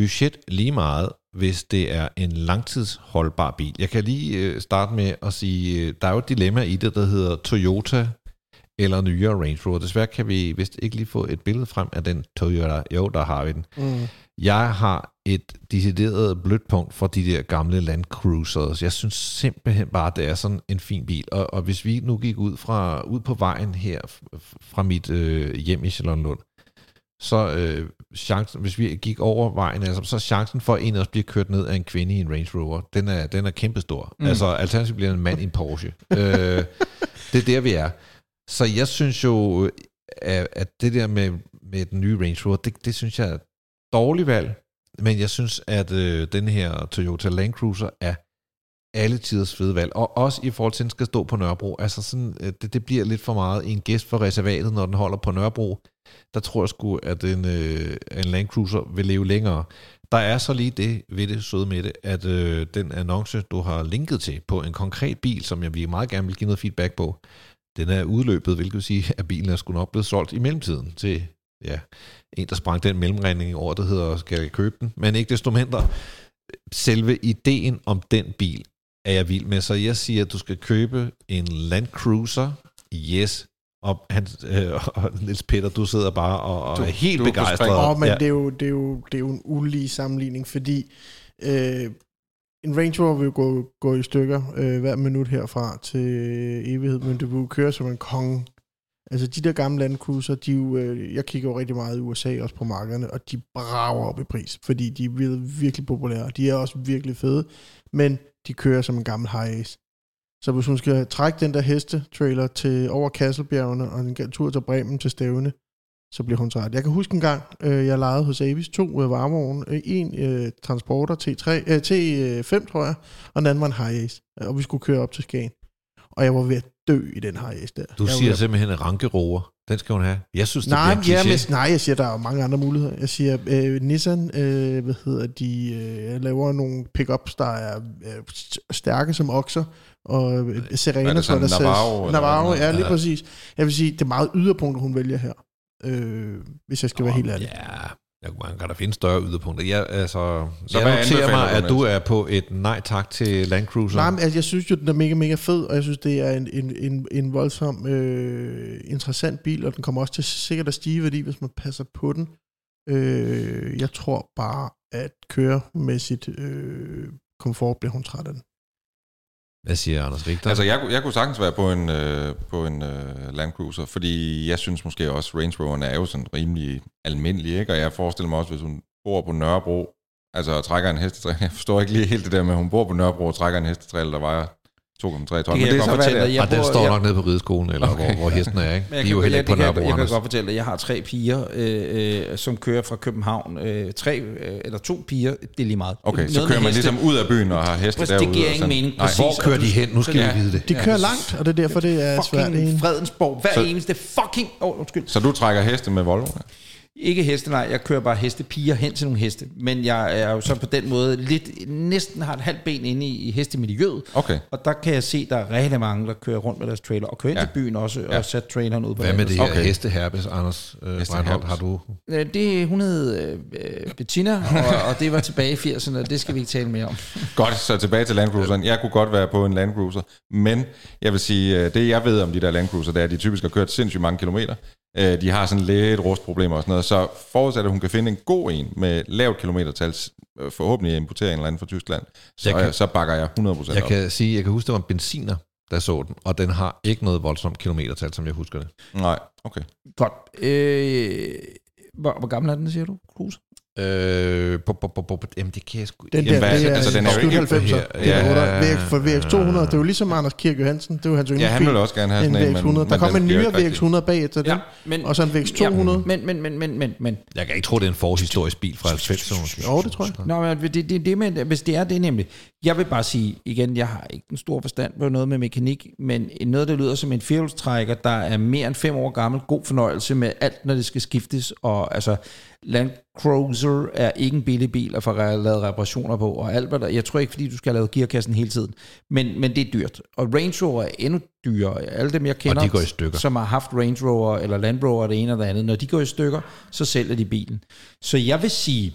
budget lige meget, hvis det er en langtidsholdbar bil. Jeg kan lige øh, starte med at sige, øh, der er jo et dilemma i det, der hedder Toyota eller nyere Range Rover. Desværre kan vi vist ikke lige få et billede frem af den Toyota. Jo, der har vi den. Mm. Jeg har et decideret blødt punkt for de der gamle Land Cruisers. Jeg synes simpelthen bare, det er sådan en fin bil. Og, og hvis vi nu gik ud fra ud på vejen her fra mit øh, hjem i Charlottenlund, så øh, chancen, hvis vi gik over vejen, altså, så chancen for, at en af os bliver kørt ned af en kvinde i en Range Rover, den er, den er kæmpestor. Mm. Altså, alternativt bliver en mand i en Porsche. <laughs> øh, det er der, vi er. Så jeg synes jo, at, at det der med, med den nye Range Rover, det, det synes jeg er et dårligt valg, men jeg synes, at øh, den her Toyota Land Cruiser er alle tiders fede valg, og også i forhold til, at den skal stå på Nørrebro. Altså sådan, øh, det, det bliver lidt for meget en gæst for reservatet, når den holder på Nørrebro. Der tror jeg sgu, at en, øh, en Land Cruiser vil leve længere. Der er så lige det ved det søde med det, at øh, den annonce, du har linket til på en konkret bil, som jeg vil meget gerne vil give noget feedback på, den er udløbet, hvilket vil sige, at bilen er sgu nok blevet solgt i mellemtiden til ja, en, der sprang den mellemregning over, der hedder, skal jeg købe den? Men ikke desto mindre, selve ideen om den bil er jeg vild med. Så jeg siger, at du skal købe en Land Cruiser. Yes. Og, han, øh, og Niels Peter, du sidder bare og, og
Du-
er helt
du
begejstret.
Åh, men
Ja.
det, er jo, det, er jo, det er jo en ulige sammenligning, fordi øh, en Range Rover vil jo gå, gå i stykker øh, hver minut herfra til evighed, men det vil køre som en konge. Altså de der gamle Land Cruiser, de er jo, øh, jeg kigger jo rigtig meget i USA også på markederne, og de brager op i pris, fordi de er virkelig, virkelig populære. De er også virkelig fede, men de kører som en gammel high ace. Så hvis hun skal trække den der hestetrailer til over Kasselbjergene og en tur til Bremen til Stævne, så bliver hun træt. Jeg kan huske en gang, øh, jeg lejede hos Avis to øh, varmeovne. Øh, en øh, transporter T3, øh, T5, tror jeg, og den anden var en high ace. Øh, Og vi skulle køre op til Skagen. Og jeg var ved at dø i den high ace der.
Du
jeg
siger
ved
simpelthen en rankerover. Den skal hun have. Jeg synes, det
Nej,
bliver
ja, men, nej, jeg siger, der er mange andre muligheder. Jeg siger, øh, Nissan, øh, hvad hedder de, øh, laver nogle pickups, der er øh, stærke som okser, og øh, Serena,
Er det sådan
der
Navarro,
Navarro, ja, lige
Ja.
præcis. Jeg vil sige, det er meget yderpunkter, hun vælger her, øh, hvis jeg skal være helt ærlig.
Ja, jeg man kan da finde større yderpunkter. Jeg, altså,
Så
jeg
hvad
noterer mig, at du er på et nej tak til Land Cruiser.
Nej, men altså, jeg synes jo, den er mega, mega fed, og jeg synes, det er en, en, en, en voldsom øh, interessant bil, og den kommer også til sikkert at stige i værdi, hvis man passer på den. Øh, jeg tror bare, at køremæssigt øh, komfort bliver hun træt af den.
Hvad siger Anders Richter?
Altså, jeg, jeg kunne sagtens være på en, øh, på en øh, Land Cruiser, fordi jeg synes måske også, Range Roveren er jo sådan rimelig almindelig, ikke? Og jeg forestiller mig også, hvis hun bor på Nørrebro, altså og trækker en hestetræl. <laughs> Jeg forstår ikke lige helt det der med, at hun bor på Nørrebro og trækker en hestetræl, der vejer 2,3 ton.
Det kan
Men
jeg
det
godt
så,
fortælle
det
dig.
er.
og den står
jeg-
nok nede på rideskolen, eller
Okay.
hvor, hvor hesten er, ikke?
Men
De
jeg
er jo
kan,
heller
jeg,
ikke på
jeg, jeg, jeg kan godt fortælle dig, at jeg har tre piger, øh, øh, som kører fra København. Øh, tre øh, eller to piger, det er lige meget.
Okay,
Noget
så kører man
heste.
ligesom ud af byen og har heste
Præcis,
derude.
det giver ingen mening.
Nej.
Hvor kører de hen? Nu skal
Ja.
vi vide det.
De kører
det-
langt, og det er derfor, det er svært.
Fucking. Fredensborg. Hver eneste fucking... Åh, undskyld.
Så du trækker heste med Volvo?
Ikke heste, nej. Jeg kører bare hestepiger hen til nogle heste. Men jeg er jo så på den måde lidt, næsten har et halvt ben inde i, i hestemiljøet.
Okay.
Og der kan jeg se, at der er rigtig mange, der kører rundt med deres trailer. Og kører ind
Ja.
til byen også,
Ja.
og sætter traileren ud på
Hvad med det her
Okay.
hesteherbes, Anders øh,
Heste
Breinholt? Har du...
Øh, Det, hun hed øh, øh, Bettina, og, og det var tilbage i 80'erne, og det skal vi ikke tale mere om.
Godt, så tilbage til Land Cruiseren. Jeg kunne godt være på en Land Cruiser, men jeg vil sige, øh, det jeg ved om de der Land Cruiser, det er, at de typisk har kørt sindssygt mange kilometer. Øh, De har sådan lidt rustproblemer og sådan noget, så forudsat, at hun kan finde en god en med lavt kilometertal, øh, forhåbentlig importere en eller anden fra Tyskland, så,
Jeg kan-
så bakker jeg 100%
Jeg
op.
kan sige, jeg kan huske, det var en benziner, der så den, og den har ikke noget voldsomt kilometertal, som jeg husker det.
Nej, okay.
Godt. Øh, hvor, hvor gammel er den, siger du, Cruise?
Øh, på, på, på, på, jamen, det kan jeg sgu
Den
Jamen,
der,
hvad-
det er,
altså, den er jo ikke-
90'er.
Ja,
Det er
ja,
8. VX, for VX200, det er jo ligesom Anders Kirk Johansen, det er jo hans
Ja, han
yndlingsbil.
vil også gerne have
en
sådan en,
VX100.
men,
Der
men
kom en nyere
ikke rigtig-
VX100 bagefter den,
men,
og så en VX200.
men, men, men, men, men, men.
Jeg kan ikke tro, det er en forhistorisk bil fra 90'erne.
Jo, det tror jeg.
Nå, men det, det, det med, hvis det er det nemlig. Jeg vil bare sige, igen, jeg har ikke en stor forstand på noget med mekanik, men noget, der lyder som en firehjulstrækker, der er mere end fem år gammel, god fornøjelse med alt, når det skal skiftes, og altså, Land Cruiser er ikke en billig bil at få lavet reparationer på, og alt hvad der, jeg tror ikke, fordi du skal have lavet gearkassen hele tiden, men, men det er dyrt. Og Range Rover er endnu dyrere. Alle dem, jeg kender,
de går i stykker.
som har haft Range Rover eller Land Rover, det ene eller det andet, når de går i stykker, så sælger de bilen. Så jeg vil sige,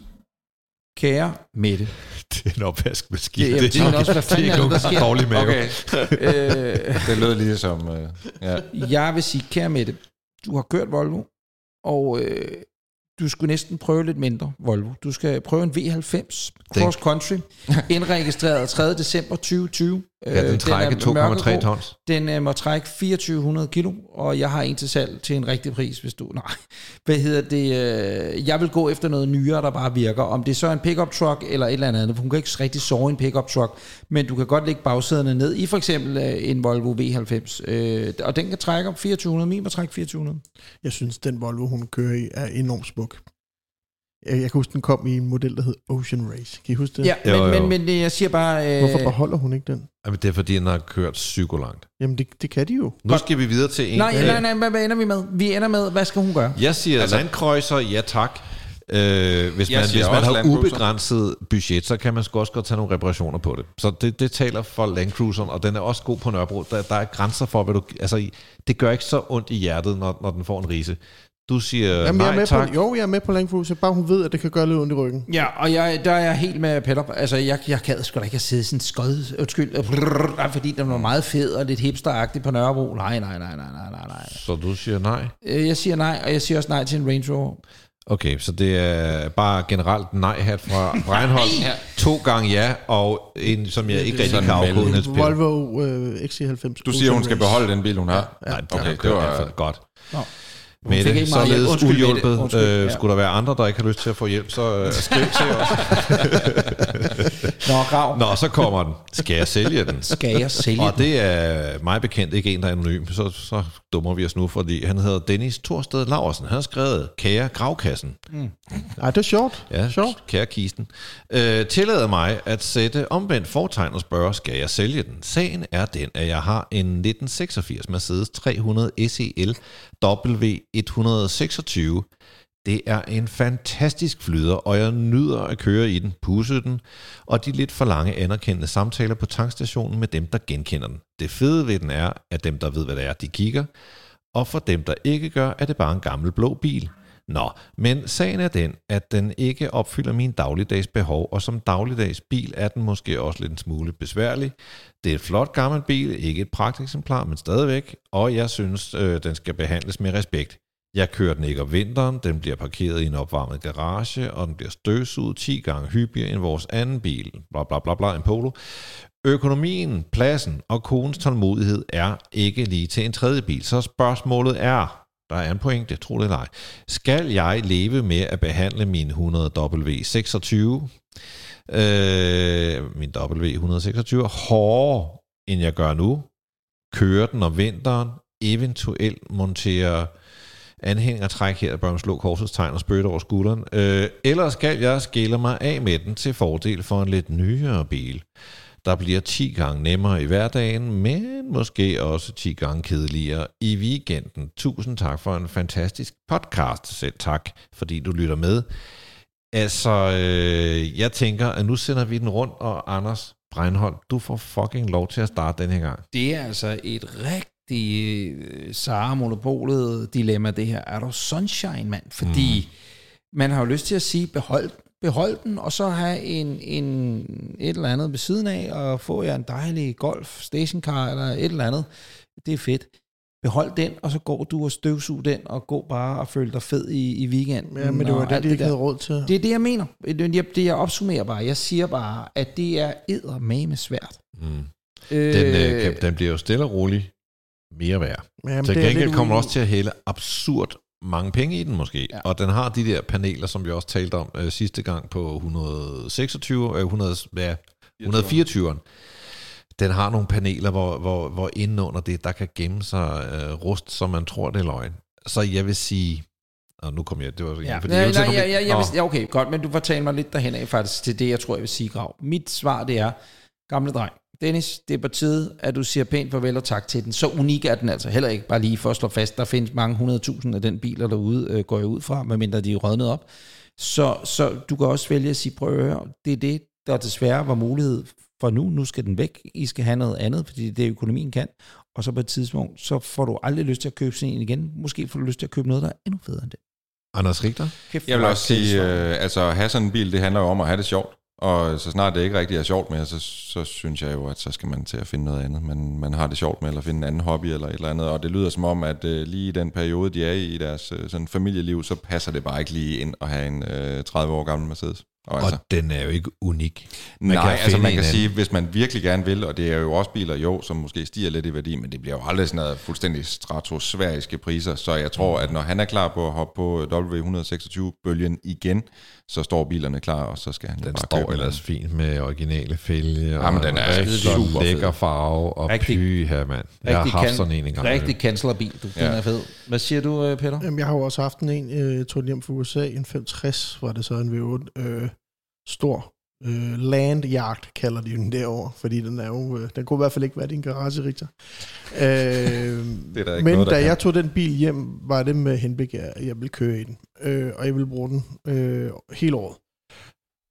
kære Mette, <laughs>
Det er en opvaskemaskine.
Det- jeg tænker også, hvad fanden
det
er
er
der
ikke
sker?
dårlig mave.
Okay, <laughs>
øh,
det lød lige som... Øh, ja.
jeg vil sige, kære Mette, du har kørt Volvo, og øh, du skulle næsten prøve lidt mindre Volvo. Du skal prøve en V90 Cross Country, indregistreret 3. december 2020.
Ja, den trækker 2,3
mørkegrå.
tons.
Den øh, må trække 2400 kilo, og jeg har en til salg til en rigtig pris, hvis du... <laughs> Nej, hvad hedder det? Øh, jeg vil gå efter noget nyere, der bare virker. Om det så er en pickup truck eller et eller andet. Hun kan ikke rigtig sove i en pickup truck, men du kan godt lægge bagsæderne ned i for eksempel øh, en Volvo V90. Øh, og den kan trække op 2400. Min må trække 2400.
Jeg synes, den Volvo, hun kører i, er enormt smuk. Jeg, jeg kan huske, den kom i en model, der hed Ocean Race. Kan I huske det?
Ja, men,
Jo, jo.
men, men øh, jeg siger bare... Øh,
Hvorfor beholder hun ikke den?
Jamen, det er fordi, den har kørt psykolangt.
Jamen, det, det kan de jo.
Nu skal vi videre til en.
Nej, nej, nej, hvad, hvad ender vi med? Vi ender med, hvad skal hun gøre?
Jeg siger
Altså-
Landkreuzer, ja tak. Øh, hvis man, hvis man har ubegrænset budget, så kan man sgu også godt tage nogle reparationer på det. Så det, det taler for Land Cruiseren, og den er også god på Nørrebro. Der, der er grænser for, hvad du... Altså, det gør ikke så ondt i hjertet, når, når den får en rise. Du siger
Jamen, jeg
nej
er med
tak.
på, jo, jeg er med på Lang Cruiser, bare hun ved, at det kan gøre lidt ondt i ryggen.
Ja, og jeg, der er jeg helt med Peter. Altså, jeg, jeg gad sgu da ikke at sidde sådan skød, undskyld, brrr, nej, fordi den var meget fed og lidt hipsteragtig på Nørrebro. Nej, nej, nej, nej, nej, nej, nej.
Så du siger nej?
Øh, Jeg siger nej, og jeg siger også nej til en Range Rover.
Okay, så det er bare generelt nej-hat fra <laughs> Reinhold.
Ja.
To gange ja, og en, som jeg ikke rigtig kan afkode. Niels.
Volvo øh, XC90.
Du siger, hun skal beholde den bil, hun har.
Nej, det,
Okay,
okay,
det
det
var-
var godt.
Nå.
Med det,
ikke
således
Undskyld, Mette.
uhjulpet.
Undskyld,
Øh,
ja.
Skulle der være andre, der ikke har lyst til at få hjælp, så øh, skriv til os. <laughs>
Nå, Grav,
Nå, så kommer den. Skal jeg sælge den?
skal jeg sælge
Og
den?
det er mig bekendt ikke en, der er anonym. Så, så dummer vi os nu, fordi han hedder Dennis Torsted Laversen. Han har skrevet Kære Gravkassen.
Ej, det er sjovt.
Ja,
Sjovt.
kære Kisten. Øh, tillader mig at sætte omvendt fortegn og spørge, skal jeg sælge den? Sagen er den, at jeg har en 1986 Mercedes 300 SEL W126. Det er en fantastisk flyder, og jeg nyder at køre i den, pusse den, og de lidt for lange anerkendende samtaler på tankstationen med dem, der genkender den. Det fede ved den er, at dem, der ved, hvad det er, de kigger, og for dem, der ikke gør, er det bare en gammel blå bil. Nå, men sagen er den, at den ikke opfylder min dagligdags behov, og som dagligdags bil er den måske også lidt en smule besværlig. Det er et flot gammel bil, ikke et pragteksemplar, men stadigvæk, og jeg synes, øh, den skal behandles med respekt. Jeg kører den ikke om vinteren, den bliver parkeret i en opvarmet garage, og den bliver støvsuget 10 gange hyppigere end vores anden bil, bla bla bla bla, en Polo. Økonomien, pladsen og konens tålmodighed er ikke lige til en tredje bil, så spørgsmålet er, der er en pointe, tro det eller ej. Skal jeg leve med at behandle min 100 W26, øh, min W126, hårdere end jeg gør nu? Køre den om vinteren, eventuelt montere anhængertræk her, der bør man slå korsets tegn og spytte over skulderen. Øh, eller skal jeg skille mig af med den til fordel for en lidt nyere bil? Der bliver 10 gange nemmere i hverdagen, men måske også 10 gange kedeligere i weekenden. Tusind tak for en fantastisk podcast. Selv tak, fordi du lytter med. Altså, øh, jeg tænker, at nu sender vi den rundt, og Anders Breinholt, du får fucking lov til at starte den her gang.
Det er altså et rigtig øh, Sara Monopolet dilemma, det her. Er du sunshine, mand? Fordi mm. man har jo lyst til at sige, behold, behold den, og så have en, en, et eller andet ved siden af, og få jer en dejlig golf stationcar, eller et eller andet. Det er fedt. Behold den, og så går du og støvsug den, og gå bare og føl dig fed i, i weekenden.
Ja, men det var det, de ikke havde råd til.
Det er det, jeg mener. Det, jeg, det jeg opsummerer bare. Jeg siger bare, at det er eddermame svært.
Mm. Den, øh, kan, den bliver jo stille og roligt mere værd.
Jamen,
Til gengæld kommer du også til at hælde absurd mange penge i den måske.
Ja.
Og den har de der paneler, som vi også talte om øh, sidste gang på 126, øh, 100, ja, 124'eren. Den har nogle paneler, hvor, hvor, hvor inden under det, der kan gemme sig øh, rust, som man tror, det er løgn. Så jeg vil sige... Og nu kom jeg... Det var
Ja,
fordi
ja,
jeg
nej, ja, ja, jeg vil, ja, okay, godt, men du fortæller mig lidt derhen af faktisk til det, jeg tror, jeg vil sige, Grav. Mit svar, det er, gamle dreng, Dennis, det er på tide, at du siger pænt farvel og tak til den. Så unik er den altså heller ikke, bare lige for at slå fast. Der findes mange hundredtusind af den biler derude, øh, går jeg ud fra, medmindre de er rødnet op. Så, så du kan også vælge at sige, prøv at høre, det er det, der desværre var mulighed for nu. Nu skal den væk. I skal have noget andet, fordi det er økonomien kan. Og så på et tidspunkt, så får du aldrig lyst til at købe sådan en igen. Måske får du lyst til at købe noget, der er endnu federe end det.
Anders Richter?
Kæft,
Jeg vil også
det
sige, øh, altså at have sådan en bil, det handler jo om at have det sjovt. Og så snart det ikke rigtig er sjovt mere, så, så synes jeg jo, at så skal man til at finde noget andet. Men man har det sjovt med, eller finde en anden hobby eller et eller andet. Og det lyder som om, at øh, lige i den periode, de er i, i deres øh, sådan familieliv, så passer det bare ikke lige ind at have en øh, 30 år gammel Mercedes. Og altså,
Og den er jo ikke unik.
man
kan
nej, altså
finde
man kan
anden.
sige, hvis man virkelig gerne vil, og det er jo også biler, jo, som måske stiger lidt i værdi, men det bliver jo aldrig sådan noget fuldstændig stratosfæriske priser, så jeg tror, at når han er klar på at hoppe på W126-bølgen igen, så står bilerne klar, og så skal han
Den
bare
står
købe
ellers fint med originale fælge.
Jamen, den er
rigtig
super
lækker farve. Og
Rigtig-
py her, mand. Jeg har haft
kan-
sådan en engang.
Rigtig kanslerbil, du. Den
Ja.
er fed. Hvad siger du, øh, Peter?
Jamen, jeg har jo også haft en, øh, tog den hjem fra USA, en 560, var det så en V8, øh, stor Øh, land Yacht kalder de den derovre, fordi den er jo, øh, den kunne i hvert fald ikke være din garage, Richter. Øh, <laughs>
Det er der ikke
men
noget, der
da jeg tog den bil hjem, var det med henblik, at jeg ville køre i den. Øh, og jeg ville bruge den øh, hele året.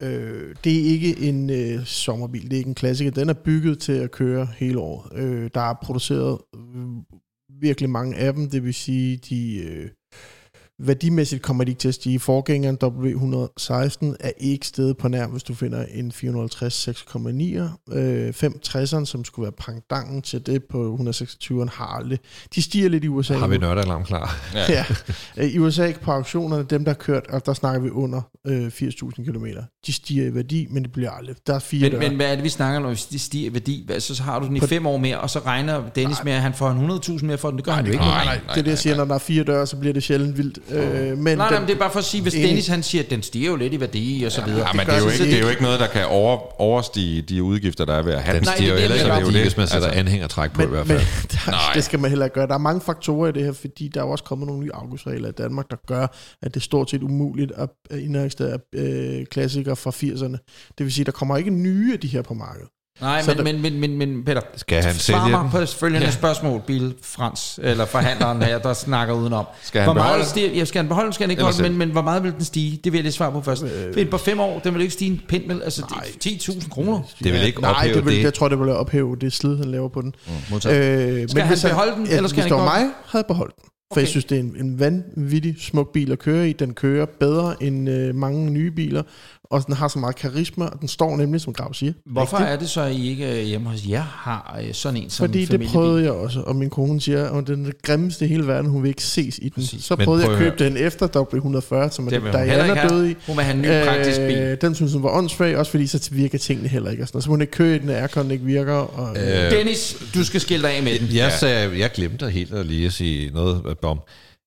Øh, det er ikke en øh, sommerbil, det er ikke en klassiker. Den er bygget til at køre hele året. Øh, der er produceret øh, virkelig mange af dem, det vil sige, de øh, værdimæssigt kommer de ikke til at stige. Forgængeren W116 er ikke stedet på nær, hvis du finder en 450 6,9. Øh, 560'eren, som skulle være pangdangen til det på 126'eren, har aldrig. De stiger lidt i USA.
Har vi nørdealarm klar?
Ja.
Ja. Øh, I USA på auktionerne, dem der har kørt, og der snakker vi under øh, 80.000 km. De stiger i værdi, men det bliver aldrig. Der er fire
Men,
døre.
men hvad er det, vi snakker om, hvis de stiger i værdi? Hvad, Så, så har du den i
På-
fem år mere, og så regner Dennis med, at han får en 100.000 mere for den. Det gør han jo ikke.
nej,
Nej,
nej.
det er det, jeg siger, når der er fire døre, så bliver det sjældent vildt. Øh, men
nej, nej,
den,
men det er bare for at sige, hvis. Dennis han siger, at den stiger jo lidt i værdi og så videre.
Ja, men det
gør
er, jo ikke, det er jo
ikke.
noget, der kan over, overstige de udgifter, der er ved at have
Den stiger jo
det er
heller
det,
ikke i hvis man sætter
Altså-
anhængertræk på i
men,
hvert
men
fald. <laughs>
der,
Nej.
det skal man heller ikke gøre. Der er mange faktorer i det her, fordi der er jo også kommet nogle nye afgiftsregler i Danmark, der gør, at det er stort set umuligt at at indregistrere øh, klassikere fra 80'erne. Det vil sige, der kommer ikke nye af de her på markedet.
Nej, men, men, men, men, men Peter,
Skal han
svar
sælge
mig
den?
på følgende ja. spørgsmål, Bill Frans, eller forhandleren her, der snakker udenom.
Skal han
hvor
beholde
meget stiger, ja, skal han beholde den, skal han ikke beholde den, men, men hvor meget vil den stige? Det vil jeg lige svare på først. Øh, på fem år, den vil ikke stige en pind med, altså
Nej.
det er 10.000 kroner.
Det vil ikke
Nej,
ophæve
det vil,
det.
jeg tror, det vil ophæve det slid, han laver på den.
Modtaget.
Øh,
Skal han
hvis
beholde den, eller skal
hvis
han
det var
ikke
mig, havde jeg beholdt den. For
Okay.
jeg synes, det er en, en vanvittig smuk bil at køre i. Den kører bedre end øh, mange nye biler, og den har så meget karisma, og den står nemlig, som Grav siger.
Hvorfor
rigtigt.
er det så, at I ikke hjemme hos jer har øh, sådan en som
Fordi det prøvede jeg også, og min kone siger, at den er grimmeste i hele verden, hun vil ikke ses i den.
Præcis.
Så
Men
prøvede jeg
prøv
at
at
købe den efter W140, som er
Det
Diana døde i.
Hun vil have en ny praktisk bil.
Øh, den synes hun var åndssvag, også fordi så virker tingene heller ikke. Og sådan noget. Så må hun ikke køre i den, når aircon ikke virker. Og, øh,
Dennis, du skal skille dig af med den.
Jeg, sagde, jeg glemte helt at lige at sige noget om.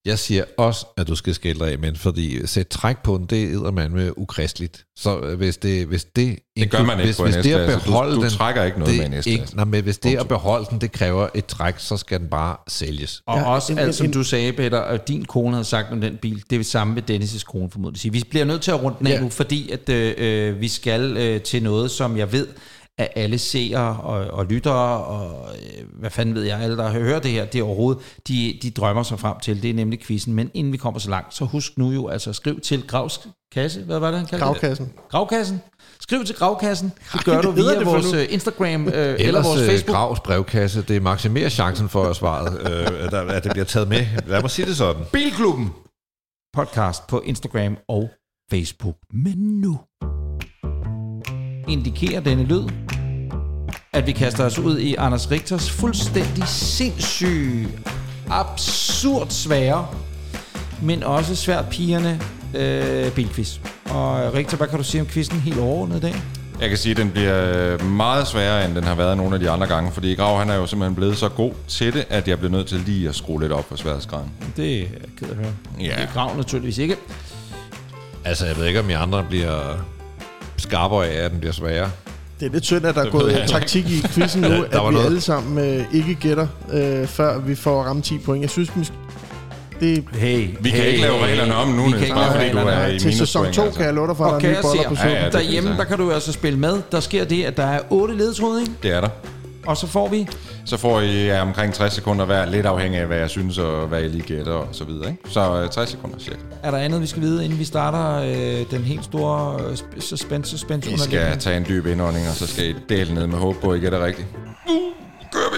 Jeg siger også, at du skal skille dig af, men fordi sæt træk på den, det er man med ukristeligt. Så øh, hvis det, hvis det,
Det gør man ikke
hvis,
på en
hvis det at.
Du-
beholde
du
den,
trækker ikke noget
det
med en S-klasse.
ikke- Nej, men hvis det at beholde den, det kræver et træk, så skal den bare sælges.
Og
Ja,
også,
en-
alt, som du sagde, Peter, og din kone havde sagt om den bil, det er det samme med Dennis' kone formodentlig. Vi bliver nødt til at runde den af
Ja.
nu, fordi at, øh, øh, vi skal øh, til noget, som jeg ved, at alle seere og, og lyttere, og øh, hvad fanden ved jeg, alle der hører det her, det er overhovedet, de, de drømmer sig frem til. Det er nemlig quizzen. Men inden vi kommer så langt, så husk nu jo, altså skriv til Gravs kasse. Hvad var det, han kaldte det?
Gravkassen.
Gravkassen. Skriv til Gravkassen. Det gør
det
du via
det
vores
nu.
øh, Instagram øh, eller
Ellers
vores
øh,
Facebook.
Gravs brevkasse, det maksimerer chancen for at svaret, øh, at det bliver taget med. Lad mig sige det sådan.
Bilklubben podcast på Instagram og Facebook. Men nu indikerer denne lyd, at vi kaster os ud i Anders Richters fuldstændig sindssyge, absurd svære, men også svært pigerne øh, bilquiz. Og Richter, hvad kan du sige om quizzen helt overordnet i dag?
Jeg kan sige, at den bliver øh, meget sværere, end den har været nogle af de andre gange, fordi Grav han er jo simpelthen blevet så god til det, at jeg bliver nødt til lige at skrue lidt op for sværhedsgraden.
Det er jeg ked af at høre.
Ja.
Det er grav naturligvis ikke.
Altså, jeg ved ikke, om I andre bliver skarpere af, at den bliver sværere.
Det er lidt synd, at der er gået taktik i quizzen nu,
Ja,
at vi
noget-
alle sammen øh, ikke gætter, øh, før vi får ramt 10 point. Jeg synes, måske, det
Hey,
Vi kan ikke lave reglerne om nu,
Vi
Niels,
ikke
bare fordi du er i
til sæson
minuspoint.
2
altså.
kan jeg love dig for, at der er nye boller på suppen.
Ja, ja, er
derhjemme, der kan du altså spille med. Der sker det, at der er otte ledtråde, ikke?
Det er der.
Og så får vi...
Så får I ja, omkring 60 sekunder hver, lidt afhængig af, hvad jeg synes, og hvad I lige gætter og så videre. Ikke? Så øh, 60 sekunder cirka.
Er der andet, vi skal vide, inden vi starter øh, den helt store øh, sp- suspense, suspense
I skal tage en dyb indånding, og så skal I dele ned med håb på, at I gætter rigtigt. Nu gør vi!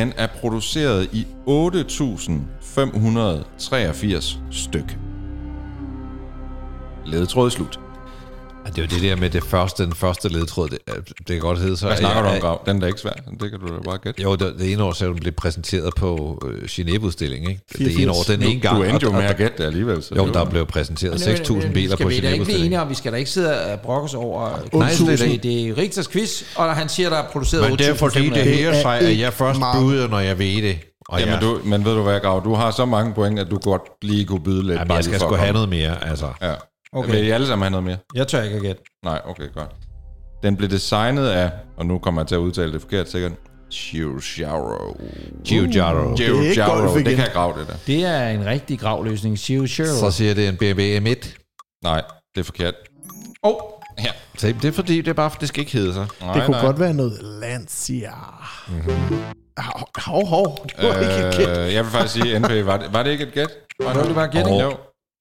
Den er produceret i 8.583 styk. Ledetråd slut.
Ja, Det er jo det der med det første, den første ledtråd. Det, er- det kan godt hedde så.
Hvad snakker du om,
Ja,
Grav? Den er ikke svær. Det kan du da bare gætte.
Jo, det, det ene år, så den blev præsenteret på øh, Genève-udstilling, ikke? Det
84.
ene år, den ene gang.
Du endte jo med at gætte det alligevel. Så
Jo,
det
der blev præsenteret 6.000 biler
skal
på
vi da ikke blive enige om, vi skal da ikke sidde og brokke os over
Nej, slet
det,
ikke.
det er Rigters quiz, og han siger, der er produceret
Men det er fordi, det
8.500.
her sig, at jeg først byder, når jeg ved det. Og
Jamen,
jeg,
du, men ved du hvad, Grav? Du har så mange point, at du godt lige kunne byde lidt.
jamen,
bare
jeg skal sgu have noget mere, altså.
Ja.
Okay.
Vil I alle sammen have noget mere?
Jeg tør ikke at gætte.
Nej, okay, godt. Den blev designet af, og nu kommer jeg til at udtale det forkert sikkert.
Det er ikke
Giugiaro,
golf
det
igen.
kan jeg grave det der.
Det er en rigtig gravløsning. Shiu
Så siger det en BMW M1.
Nej, det er forkert.
Oh,
Ja,
Så det er fordi, det er bare, det skal ikke hedde sig.
Nej,
Det kunne
nej.
godt være noget Lancia. Mm-hmm. Hov, hov, hov. Det var ikke et gæt.
Øh, jeg vil faktisk sige, NP, var det, var det ikke et gæt? Var
Var det bare gætning?
Jo.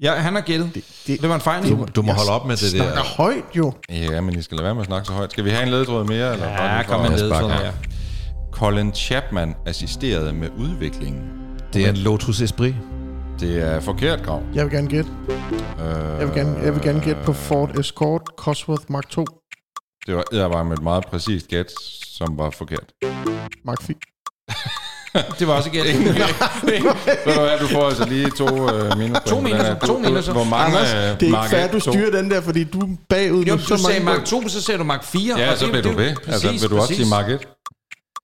Ja, han har gættet. Det,
det-
det var en fejl.
Du, du må holde op med det
Snakker
der.
højt jo.
Ja, men I skal lade være med at snakke så højt. Skal vi have en ledetråd mere? Eller
Ja, kom med en
gøre.
mere.
Colin Chapman assisterede med udviklingen.
Det er en Lotus Esprit.
Det er forkert, Grav.
Jeg vil gerne gætte.
Øh,
Jeg vil gerne, jeg vil gerne gætte på Ford Escort Cosworth Mark 2.
Det var edderbar med et meget præcist gæt, som var forkert.
Mark 4. <laughs> <laughs>
Det var også gæt. <laughs>
Ved du hvad, du får altså lige to øh, minus.
To minuser, to minuser.
Hvor mange
Anders,
øh,
det er ikke fair, du styrer den der, fordi du er bagud.
Jo, du
så
sagde Mark 2, så sagde du Mark 4.
Ja,
og
så blev du ved.
Præcis,
altså, vil du også sige Mark 1?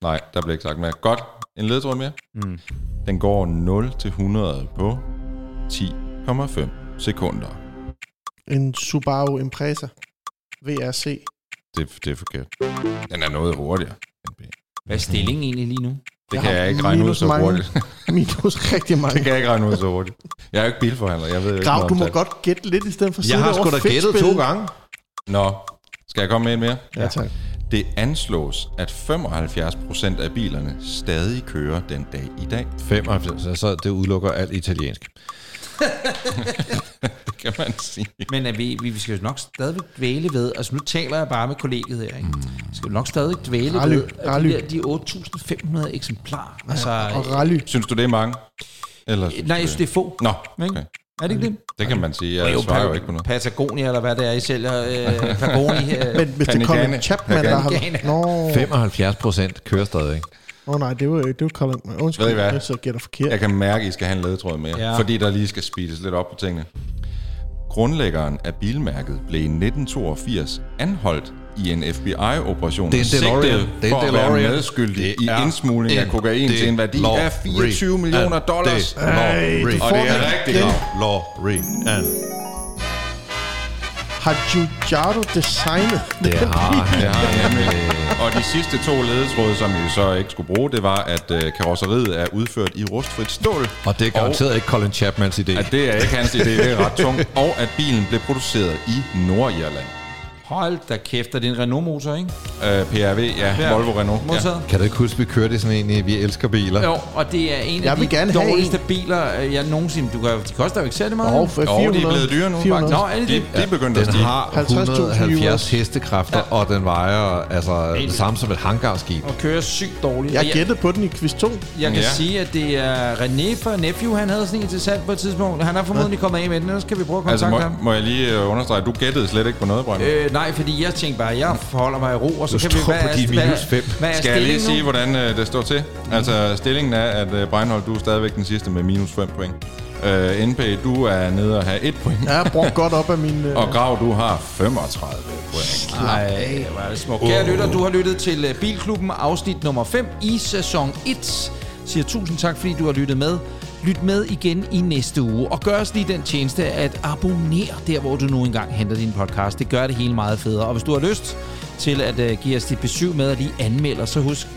Nej, der blev ikke sagt mere. Godt. En ledetråd mere. Mm. Den går 0 til 100 på 10,5 sekunder.
En Subaru Impreza VRC.
Det, det er forkert. Den er noget hurtigere.
Hvad er stillingen egentlig lige nu?
Det
Jeg
kan jeg ikke regne ud så
mange.
hurtigt. <laughs>
Minus rigtig
Det
mange.
kan jeg ikke regne ud så hurtigt. Jeg er jo ikke bilforhandler. Jeg ved ikke
Grav,
noget
du må
tal.
godt gætte lidt i stedet for at
Jeg har
over
sgu da gættet to gange.
Nå, skal jeg komme med en mere?
Ja, tak.
Det anslås, at 75% af bilerne stadig kører den dag i dag.
95, så- så det udelukker alt italiensk. <laughs>
Kan man sige.
Men er vi, vi skal jo nok stadigvæk dvæle ved, altså nu taler jeg bare med kollegiet her, ikke? Vi skal jo nok stadig dvæle
Rally,
ved, at
rally.
de, der, de 8.500 eksemplarer. Altså,
Og rally.
Synes du, det er mange? Eller
øh, nej, jeg synes, det er få.
Nå,
Ikke?
okay.
Er det ikke det?
Det kan man sige.
Det er
Jeg
jo
svarer jo ikke på noget.
Patagonia, eller hvad det er, I sælger. Øh, <laughs> Pagoni. Øh.
Men hvis det er
Panigale.
Chapman, der har... Nå,
75 procent kører stadig.
Åh nej, det var, det var Colin. Undskyld,
Ved I hvad?
jeg så gætter forkert.
Jeg kan mærke, at I skal have en ledetråd mere,
Ja.
ja. fordi der lige skal speedes lidt op på tingene. Grundlæggeren af bilmærket blev i 1982 anholdt i en FBI-operation
Det er en DeLorean. Det er
for at være medskyldig
Det
i indsmugling af kokain til en værdi af 24 millioner dollars.
Du
Og det er rigtigt.
DeLorean.
Har Giugiaro designet
Det har han.
Det har han nemlig. Og de sidste to ledetråde, som vi så ikke skulle bruge, det var, at øh, karosseriet er udført i rustfrit stål.
Og det er garanteret ikke Colin Chapmans idé.
At det er ikke hans idé, det er ret tungt. Og at bilen blev produceret i Nordirland.
Hold da kæft, er det en Renault-motor, ikke?
Øh, PRV, ja,
Ja.
Volvo Renault. Ja.
Modtaget.
Kan du ikke huske, vi kørte i sådan en, i Vi Elsker Biler?
Jo, og det er en
Jeg
af
vil
de
gerne have
dårligste. Biler, øh, jeg nogensinde... Du kan, de koster jo ikke særlig meget.
Åh,
jo.
for
Jo,
400.
de er blevet dyre nu,
400.
faktisk.
Nå, er det
De,
det?
de er begyndt at
Den
stige.
har
50.000
170
US.
hestekræfter, og den vejer altså det samme som et hangarskib.
Og kører sygt dårligt.
Jeg gættede på den i quiz 2.
Jeg kan
Ja.
sige, at det er René fra Nephew, han havde sådan en til salg på et tidspunkt. Han har formodentlig kommet af med den, ellers kan vi prøve at
Altså,
kontakte
må,
ham.
må jeg lige øh, understrege, at du gættede slet ikke på noget, Brøndby.
Øh, nej, fordi jeg tænkte bare, at jeg forholder mig i ro, og så
Du
kan vi...
står på de minus fem.
Hvad er
Skal jeg lige sige, hvordan øh, det står til? Altså, stillingen er, at Breinholt, du er stadigvæk den sidste med minus 5 point. Øh, NP, du er nede og have 1 point.
Jeg har brugt godt op af min... <laughs> Øh,
Og Grav, du har 35 point.
Nej, hvor er det smukt. Kære lytter, du har lyttet til øh, Bilklubben afsnit nummer 5 i sæson 1. Siger tusind tak, fordi du har lyttet med. Lyt med igen i næste uge, og gør os lige den tjeneste at abonnere der, hvor du nu engang henter din podcast. Det gør det hele meget federe. Og hvis du har lyst til at uh, give os dit besøg med og lige anmelder, så husk,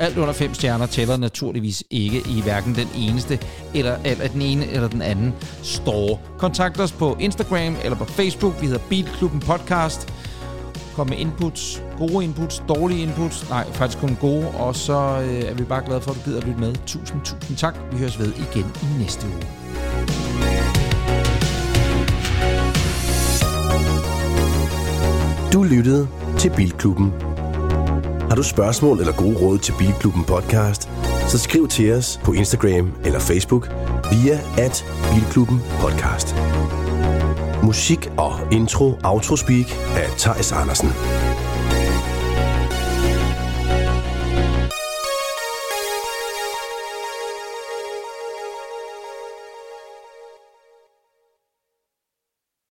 alt under fem stjerner tæller naturligvis ikke i hverken den eneste eller, eller den ene eller den anden store. Kontakt os på Instagram eller på Facebook. Vi hedder Bilklubben Podcast. Kom med inputs, gode inputs, dårlige inputs. Nej, faktisk kun gode. Og så øh, er vi bare glade for, at du gider at lytte med. Tusind, tusind tak. Vi høres ved igen i næste uge.
Du lyttede til Bilklubben. Har du spørgsmål eller gode råd til Bilklubben podcast, så skriv til os på Instagram eller Facebook via at Bilklubben podcast. Musik og intro outro speak af Thijs Andersen.